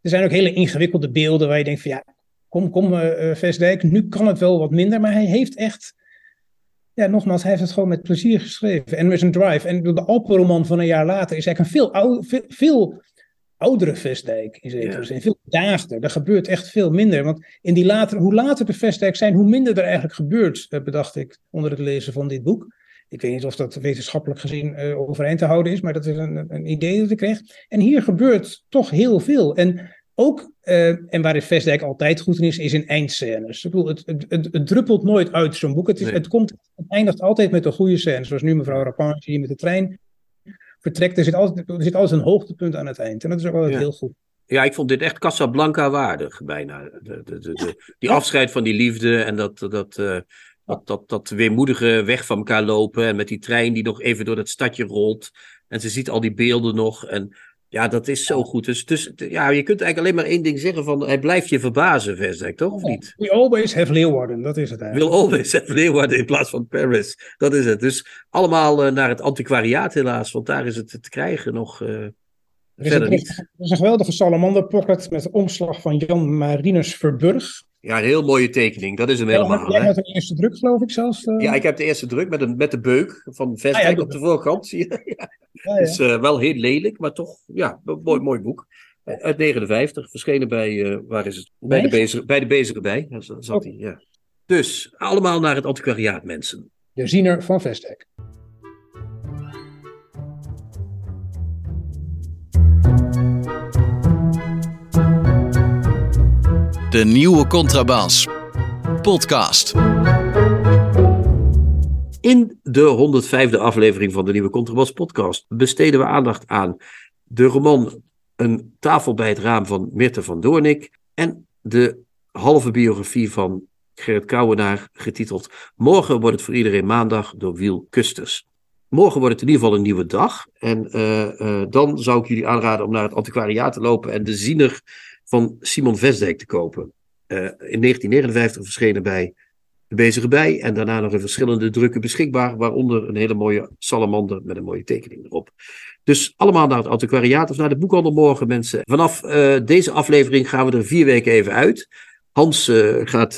er zijn ook hele ingewikkelde beelden waar je denkt: van ja, kom, kom, uh, Vestdijk, nu kan het wel wat minder. Maar hij heeft echt. Ja, nogmaals, hij heeft het gewoon met plezier geschreven. En met een drive. En de Alpenroman van een jaar later is eigenlijk een veel, oude, veel, veel oudere Vestdijk in zekere zin. Veel daagder. Er gebeurt echt veel minder. Want in die later, hoe later de Vestdijk zijn, hoe minder er eigenlijk gebeurt, bedacht ik onder het lezen van dit boek. Ik weet niet of dat wetenschappelijk gezien uh, overeind te houden is, maar dat is een, een idee dat ik kreeg. En hier gebeurt toch heel veel. En ook, uh, en waar de Vestdijk altijd goed in is, is in eindscènes. Ik bedoel, het, het, het, het druppelt nooit uit zo'n boek. Het, is, het, komt, het eindigt altijd met een goede scène. Zoals nu mevrouw Rapinje hier met de trein vertrekt. Er zit, altijd, er zit altijd een hoogtepunt aan het eind. En dat is ook altijd heel goed. Ja, ik vond dit echt Casablanca waardig, bijna. De, de, de, die afscheid van die liefde en dat, dat, uh, dat, dat, dat weemoedige weg van elkaar lopen. En met die trein die nog even door dat stadje rolt. En ze ziet al die beelden nog. En ja, dat is zo goed. Dus, dus ja, je kunt eigenlijk alleen maar één ding zeggen: van hij blijft je verbazen, Versdijk, toch? Of niet? We always have Leeuwarden, dat is het eigenlijk. We'll always have Leeuwarden in plaats van Paris. Dat is het. Dus allemaal uh, naar het antiquariaat, helaas, want daar is het te krijgen nog. Uh, er, is een, niet. er is een geweldige salamander pocket met omslag van Jan Marinus Verburg. Ja, een heel mooie tekening. Dat is hem helemaal. Jij hebt de eerste druk, geloof ik zelfs. Uh... Ja, ik heb de eerste druk met, een, met de beuk van Vestdijk ah, ja, op de voorkant. Ja. ja, ja. Is uh, wel heel lelijk, maar toch, ja, een mooi, mooi boek. Uit 59, verschenen bij, uh, waar is het? Bij de, bezige, bij de bezige bij. Zat oh. hij, ja. Dus, allemaal naar het antiquariaat, mensen. De ziener van Vestdijk. De nieuwe Contrabas. Podcast. In de 105e aflevering van de nieuwe Contrabas podcast besteden we aandacht aan de roman Een tafel bij het raam van Mirte van Doornik en de halve biografie van Gerrit Kouwenaar getiteld Morgen wordt het voor iedereen maandag door Wiel Kusters. Morgen wordt het in ieder geval een nieuwe dag. En uh, uh, dan zou ik jullie aanraden om naar het antiquariaat te lopen en de ziener van Simon Vesdijk te kopen. Uh, in 1959 verschenen bij de Bezige Bij en daarna nog in verschillende drukken beschikbaar, waaronder een hele mooie salamander met een mooie tekening erop. Dus allemaal naar het antiquariaat of naar de boekhandel morgen, mensen. Vanaf uh, deze aflevering gaan we er vier weken even uit. Hans uh, gaat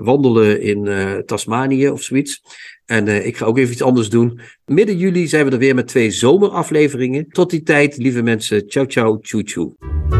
wandelen in Tasmanië of zoiets. En ik ga ook even iets anders doen. Midden juli zijn we er weer met twee zomerafleveringen. Tot die tijd, lieve mensen. Ciao, ciao, tjoe, tjoe.